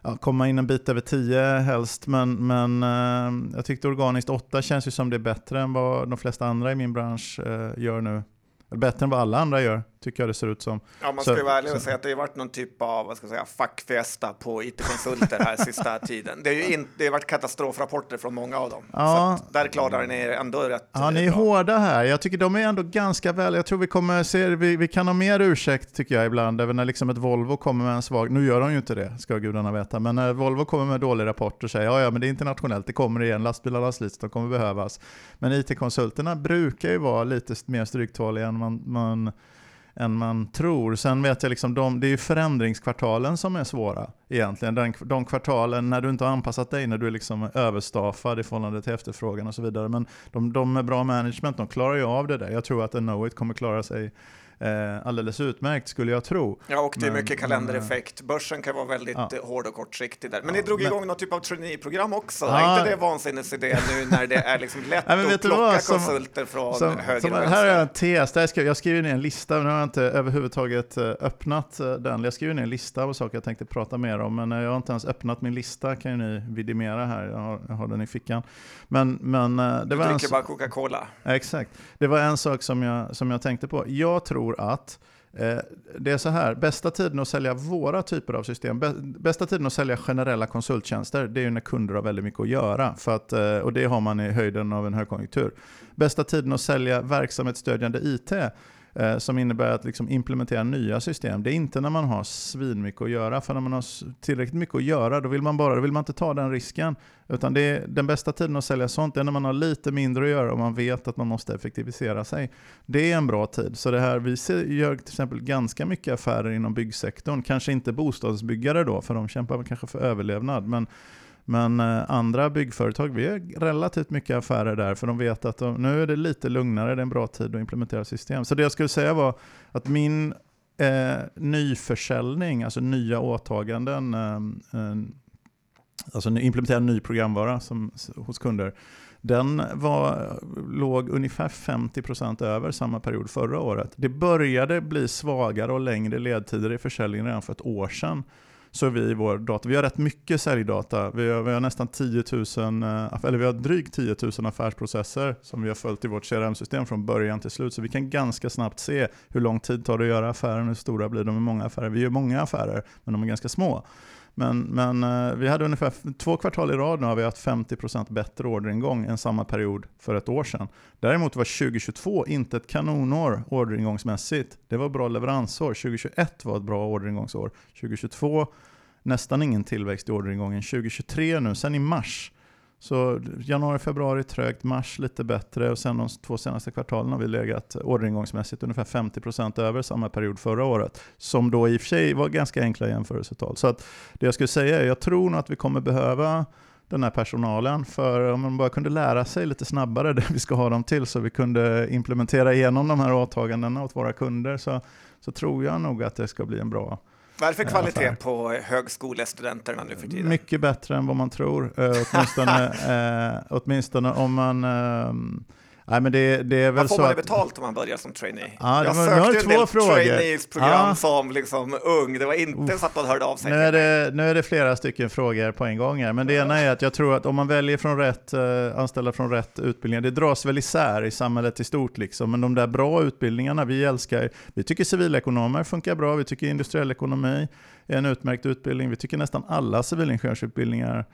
ja, komma in en bit över 10 helst, men, men eh, jag tyckte organiskt 8 känns ju som det är bättre än vad de flesta andra i min bransch eh, gör nu. Bättre än vad alla andra gör, tycker jag det ser ut som. Ja, man ska ju vara ärlig och säga att det har varit någon typ av vad ska jag säga, fackfesta på it-konsulter här sista [laughs] tiden. Det, är ju in, det har varit katastrofrapporter från många av dem. Ja. Så där klarar ni er ändå rätt Ja, ni är bra. hårda här. Jag tycker de är ändå ganska väl. Jag tror vi kommer se, vi, vi kan ha mer ursäkt tycker jag ibland, även när liksom ett Volvo kommer med en svag, nu gör de ju inte det, ska gudarna veta, men när Volvo kommer med dålig rapport och säger ja, ja, men det är internationellt, det kommer igen, lastbilarna slits, de kommer behövas. Men it-konsulterna brukar ju vara lite mer stryktåliga än man, man än man tror. Sen vet jag liksom, de, det är ju förändringskvartalen som är svåra egentligen. Den, de kvartalen när du inte har anpassat dig, när du är liksom överstaffad i förhållande till efterfrågan och så vidare. Men de, de med bra management, de klarar ju av det där. Jag tror att en Knowit kommer klara sig eh, alldeles utmärkt skulle jag tro. Ja, och det är men, mycket kalendereffekt. Börsen kan vara väldigt ja. hård och kortsiktig där. Men ni drog men, igång någon typ av traineeprogram också. Ja, är inte det vansinnesidé nu när det är liksom lätt [laughs] nej, att plocka som, konsulter från som, höger som, vänster? Här är en tes. Där skrev, jag skriver ner en lista, nu har jag inte överhuvudtaget eh, öppnat eh, den. Jag skriver ner en lista av saker jag tänkte prata mer om, men jag har inte ens öppnat min lista kan ju ni vidimera här. Jag har, jag har den i fickan. Men, men, eh, det du var dricker en, bara Coca-Cola. Exakt. Det var en sak som jag, som jag tänkte på. Jag tror tror att eh, det är så här, bästa tiden att sälja våra typer av system, bästa tiden att sälja generella konsulttjänster, det är ju när kunder har väldigt mycket att göra. För att, eh, och det har man i höjden av en högkonjunktur. Bästa tiden att sälja verksamhetsstödjande IT, eh, som innebär att liksom implementera nya system. Det är inte när man har svinmycket att göra, för när man har tillräckligt mycket att göra, då vill man bara, då vill man inte ta den risken. Utan det är, den bästa tiden att sälja sånt är när man har lite mindre att göra och man vet att man måste effektivisera sig. Det är en bra tid. Så det här, vi ser, gör till exempel ganska mycket affärer inom byggsektorn. Kanske inte bostadsbyggare då, för de kämpar kanske för överlevnad. Men men eh, andra byggföretag, vi gör relativt mycket affärer där, för de vet att de, nu är det lite lugnare, det är en bra tid att implementera system. Så det jag skulle säga var att min eh, nyförsäljning, alltså nya åtaganden, eh, eh, alltså implementera ny programvara som, hos kunder, den var, låg ungefär 50% över samma period förra året. Det började bli svagare och längre ledtider i försäljningen redan för ett år sedan. Så vi, vår data, vi har rätt mycket säljdata. Vi har, vi har nästan 10 000, eh, eller vi har drygt 10 000 affärsprocesser som vi har följt i vårt CRM-system från början till slut. Så vi kan ganska snabbt se hur lång tid tar det att göra affären, hur stora blir de i många affärer. Vi gör många affärer, men de är ganska små. Men, men eh, vi hade ungefär två kvartal i rad nu har vi haft 50% bättre orderingång än samma period för ett år sedan. Däremot var 2022 inte ett kanonår orderingångsmässigt. Det var bra leveransår. 2021 var ett bra orderingångsår. 2022 nästan ingen tillväxt i orderingången. 2023 nu, sen i mars så januari, februari trögt, mars lite bättre och sen de två senaste kvartalen har vi legat orderingångsmässigt ungefär 50% över samma period förra året. Som då i och för sig var ganska enkla jämförelsetal. Så att det jag skulle säga är, jag tror nog att vi kommer behöva den här personalen. För om man bara kunde lära sig lite snabbare [laughs] det vi ska ha dem till så vi kunde implementera igenom de här åtagandena åt våra kunder så, så tror jag nog att det ska bli en bra vad är det för kvalitet affär. på högskolestudenterna nu för tiden? Mycket bättre än vad man tror, eh, åtminstone, [laughs] eh, åtminstone om man eh, Nej, men det, det Vad får man att... betalt om man börjar som trainee? Ja, jag var, sökte en del frågor. trainees-program ja. som liksom ung, det var inte Uff. så att man hörde av sig. Nu är, det, nu är det flera stycken frågor på en gång här, men det ena är att jag tror att om man väljer från rätt, uh, anställda från rätt utbildningar, det dras väl isär i samhället i stort liksom, men de där bra utbildningarna, vi älskar, vi tycker civilekonomer funkar bra, vi tycker industriell ekonomi är en utmärkt utbildning, vi tycker nästan alla civilingenjörsutbildningar Eh,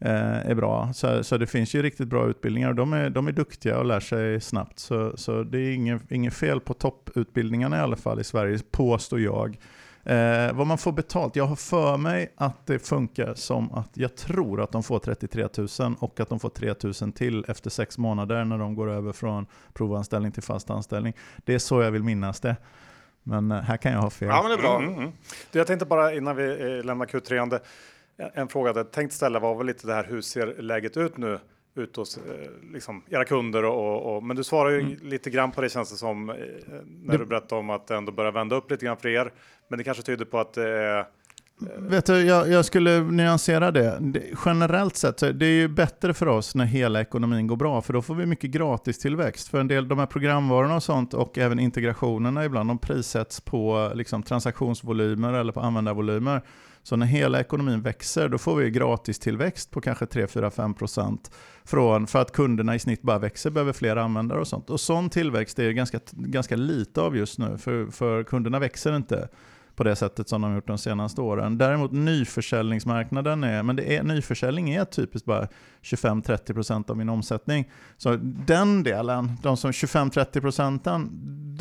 är bra. Så, så det finns ju riktigt bra utbildningar och de är, de är duktiga och lär sig snabbt. Så, så det är inget, inget fel på topputbildningarna i alla fall i Sverige, påstår jag. Eh, vad man får betalt? Jag har för mig att det funkar som att jag tror att de får 33 000 och att de får 3 000 till efter sex månader när de går över från provanställning till fast anställning. Det är så jag vill minnas det. Men eh, här kan jag ha fel. Ja, men det är bra. Mm, mm. Jag tänkte bara innan vi eh, lämnar Q3, en fråga jag tänkt ställa var väl lite det här, hur ser läget ut nu ut hos eh, liksom, era kunder? Och, och, men du svarar ju mm. lite grann på det känns det som eh, när det... du berättar om att det ändå börjar vända upp lite grann för er. Men det kanske tyder på att det är eh, Vet du, jag, jag, skulle nyansera det. det. Generellt sett så är det ju bättre för oss när hela ekonomin går bra, för då får vi mycket gratis tillväxt. För en del, de här programvarorna och sånt och även integrationerna ibland, de prissätts på liksom, transaktionsvolymer eller på användarvolymer. Så när hela ekonomin växer, då får vi gratis tillväxt på kanske 3-4-5% från, för att kunderna i snitt bara växer, behöver fler användare och sånt. Och sån tillväxt är det ganska, ganska lite av just nu, för, för kunderna växer inte på det sättet som de har gjort de senaste åren. Däremot nyförsäljningsmarknaden är, men det är, nyförsäljning är typiskt bara 25-30% av min omsättning. Så den delen, de som 25-30%,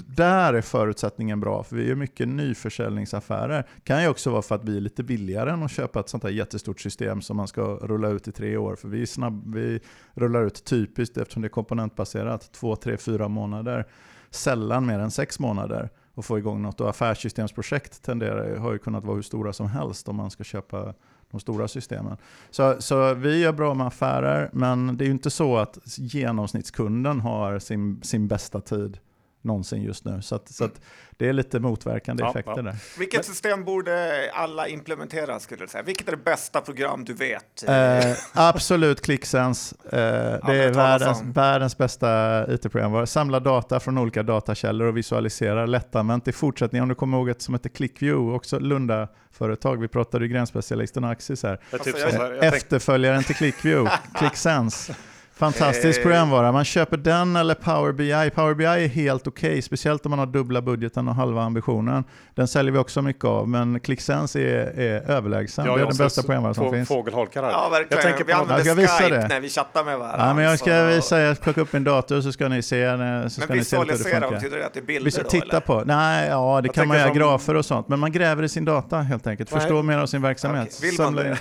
där är förutsättningen bra, för vi gör mycket nyförsäljningsaffärer. kan ju också vara för att vi är lite billigare än att köpa ett sånt här jättestort system som man ska rulla ut i tre år. För vi, snabb, vi rullar ut typiskt, eftersom det är komponentbaserat, två, tre, fyra månader. Sällan mer än sex månader och få igång något. Och affärssystemsprojekt tenderar, har ju kunnat vara hur stora som helst om man ska köpa de stora systemen. Så, så vi gör bra med affärer, men det är ju inte så att genomsnittskunden har sin, sin bästa tid någonsin just nu. Så, att, så att det är lite motverkande ja, effekter ja. där. Vilket system borde alla implementera skulle du säga? Vilket är det bästa program du vet? Eh, absolut ClickSense. Eh, det är världens, världens bästa it-program. Samlar data från olika datakällor och visualiserar lättanvänt. I fortsättningen, om du kommer ihåg ett som heter ClickView, också Lunda-företag. Vi pratade ju gränsspecialisten Axis här. Alltså, jag, Efterföljaren till ClickView, [laughs] ClickSense. Fantastisk eh, programvara. Man köper den eller Power BI. Power BI är helt okej, okay, speciellt om man har dubbla budgeten och halva ambitionen. Den säljer vi också mycket av, men ClickSense är, är överlägsen. Ja, det är den bästa programvaran som finns. Fågelholkar här. Ja, verkligen. Jag tänker vi använder Skype när vi chattar med varandra. Ja, men jag ska visa er, plocka upp min dator så ska ni se. Så men visualisera, betyder det att det är bilder då? Titta på. Nej, ja det jag kan man göra, som... grafer och sånt. Men man gräver i sin data helt enkelt. Förstår mer av sin verksamhet. Okay. Vill man det?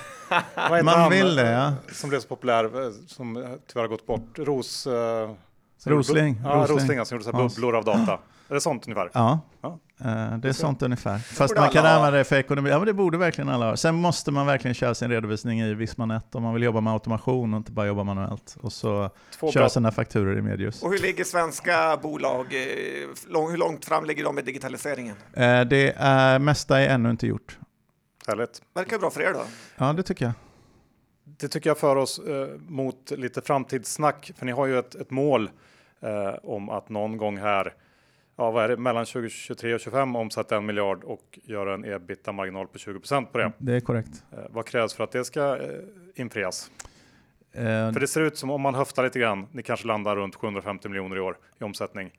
Man vill det, ja. Som blev så populär, som tyvärr har gått bort. Ros... Gjorde Rosling, Ja, Rosling. Rosling, som gjorde så här bubblor av data. Är det sånt ungefär? Ja, Ja. eh, det är sånt ungefär. Fast man kan alla använda det för ekonomi. Ja, men det borde verkligen alla ha. Sen måste man verkligen köra sin redovisning i Vismanet om man vill jobba med automation och inte bara jobba manuellt. Och så Två köra bra sina fakturor i Medius. Och hur ligger svenska bolag? eh, Hur långt fram ligger de med digitaliseringen? Eh, Det är, mesta är ännu inte gjort. Härligt. Verkar bra för er då. Ja, det tycker jag. Det tycker jag för oss eh, mot lite framtidssnack. För ni har ju ett, ett mål eh, om att någon gång här, ja vad är det, mellan 2023 och 2025 omsätta en miljard och göra en ebitda-marginal på 20 på det. Det är korrekt. Eh, vad krävs för att det ska eh, infrias? Eh, För det ser ut som om man höftar lite grann, ni kanske landar runt 750 miljoner i år i omsättning.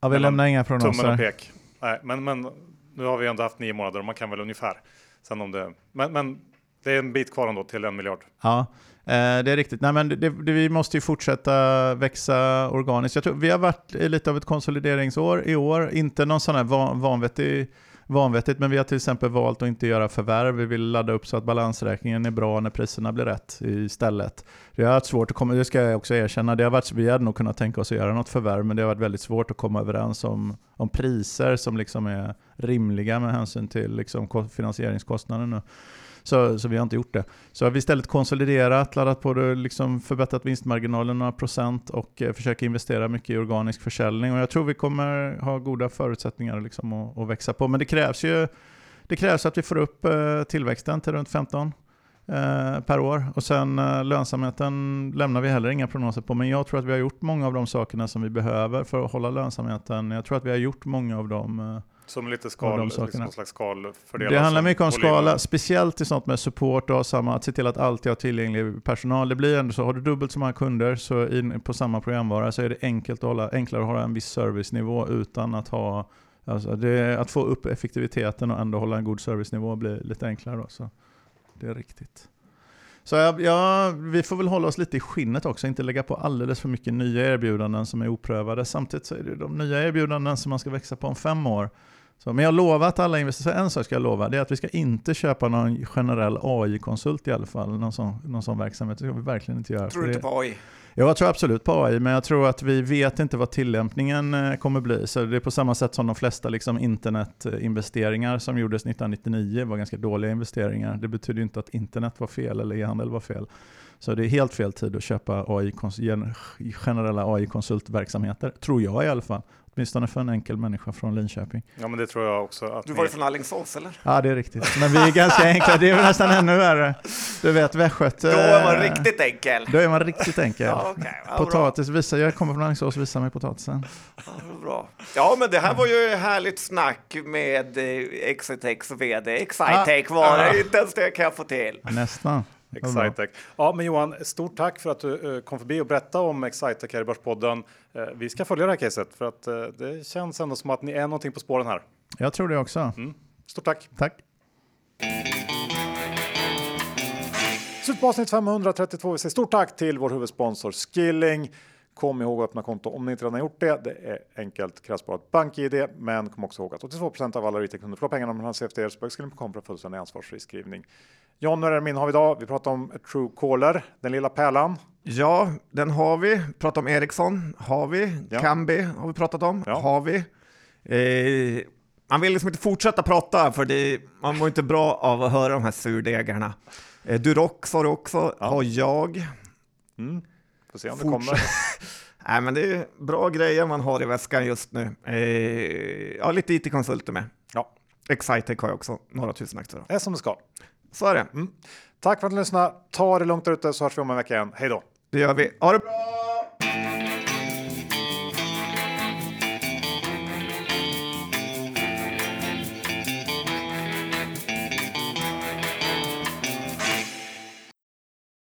Ja, vi lämnar inga Tummen och prognoser. pek. Nej, men, men nu har vi ändå haft nio månader och man kan väl ungefär. Sen om det, men, men det är en bit kvar ändå till en miljard. Ja, eh, det är riktigt. Nej, men det, det, vi måste ju fortsätta växa organiskt. Jag tror, vi har varit i lite av ett konsolideringsår i år. Inte någon sån här van, vanvettig, vanvettigt, men vi har till exempel valt att inte göra förvärv. Vi vill ladda upp så att balansräkningen är bra när priserna blir rätt istället. Det har varit svårt att komma, det ska jag också erkänna, det har varit, vi hade nog kunnat tänka oss att göra något förvärv, men det har varit väldigt svårt att komma överens om, om priser som liksom är rimliga med hänsyn till liksom finansieringskostnaden nu. Så, så vi har inte gjort det. Så har vi istället konsoliderat, laddat på det, liksom förbättrat vinstmarginalen några procent och eh, försöker investera mycket i organisk försäljning. Och jag tror vi kommer ha goda förutsättningar liksom att, att växa på. Men det krävs ju det krävs att vi får upp eh, tillväxten till runt 15 eh, per år. Och sen eh, lönsamheten lämnar vi heller inga prognoser på. Men jag tror att vi har gjort många av de sakerna som vi behöver för att hålla lönsamheten. Jag tror att vi har gjort många av de eh, som lite skal, liksom någon slags skalfördelar. det handlar mycket om volymer. skala, speciellt i sånt med support och samma, att se till att alltid ha tillgänglig personal. Det blir ändå så, har du dubbelt så många kunder så in, på samma programvara så är det enkelt att hålla, enklare att hålla en viss servicenivå utan att ha Alltså det, att få upp effektiviteten och ändå hålla en god servicenivå blir lite enklare. Då, så det är riktigt. Så ja, ja, vi får väl hålla oss lite i skinnet också, inte lägga på alldeles för mycket nya erbjudanden som är oprövade. Samtidigt så är det de nya erbjudanden som man ska växa på om fem år. Så, men jag lovar att alla investerare, en sak ska jag lova, det är att vi ska inte köpa någon generell AI-konsult i alla fall, någon sån, någon sån verksamhet. Det ska vi verkligen inte göra. Tror du inte på AI? Ja, jag tror absolut på AI, men jag tror att vi vet inte vad tillämpningen eh, kommer bli. Så det är på samma sätt som de flesta liksom, internetinvesteringar som gjordes 1999 var ganska dåliga investeringar. Det betyder inte att internet var fel eller e-handel var fel. Så det är helt fel tid att köpa AI, generella AI-konsultverksamheter, tror jag i alla fall. Åtminstone för en enkel människa från Linköping. Ja, men det tror jag också att Du ni... var ju från Alingsås eller? Ja, det är riktigt. Men vi är ganska enkla. Det är väl nästan ännu värre. Du vet, västgöte... Då är man riktigt enkel. Då är man riktigt enkel. Ja, bra. Potatis, visa, jag kommer från Alingsås, visa mig potatisen. Ja, bra. Ja, men det här var ju härligt snack med eh, Exitex vd. Excitec var det, inte ens det kan jag få till. Nästan. Excitec. Ja, men Johan, stort tack för att du eh, kom förbi och berättade om Excitec här i Börspodden. Eh, vi ska följa det här caset för att eh, det känns ändå som att ni är någonting på spåren här. Jag tror det också. Stort tack! Tack. Slut på avsnitt 532. Vi säger stort tack till vår huvudsponsor Skilling. Kom ihåg att öppna konto om ni inte redan har gjort det. Det är enkelt, krävs BankID, men kom också ihåg att 82% av alla retailkunder får pengarna mellan CFD och Skilling.com för fullständig ansvarsfri skrivning. John, hur är det min har vi idag? Vi pratar om Truecaller, den lilla pärlan. Ja, den har vi. Pratat om Ericsson, har vi. Ja. Kambi har vi pratat om, Ja. har vi. Eh, man vill liksom inte fortsätta prata för det, man mår inte bra av att höra de här surdegarna. Eh, Durox har du också, Ja. har jag. Mm. Får se om det kommer. [laughs] Nej, men det är bra grejer man har i väskan just nu. Eh, ja, lite IT-konsulter med. Ja, Excitec har jag också, några tusen aktier. det är som det ska. Så är det. Tack för att ni lyssnade. Ta det lugnt där ute så hörs vi om en vecka igen. Hej då! Det gör vi. Ha det bra!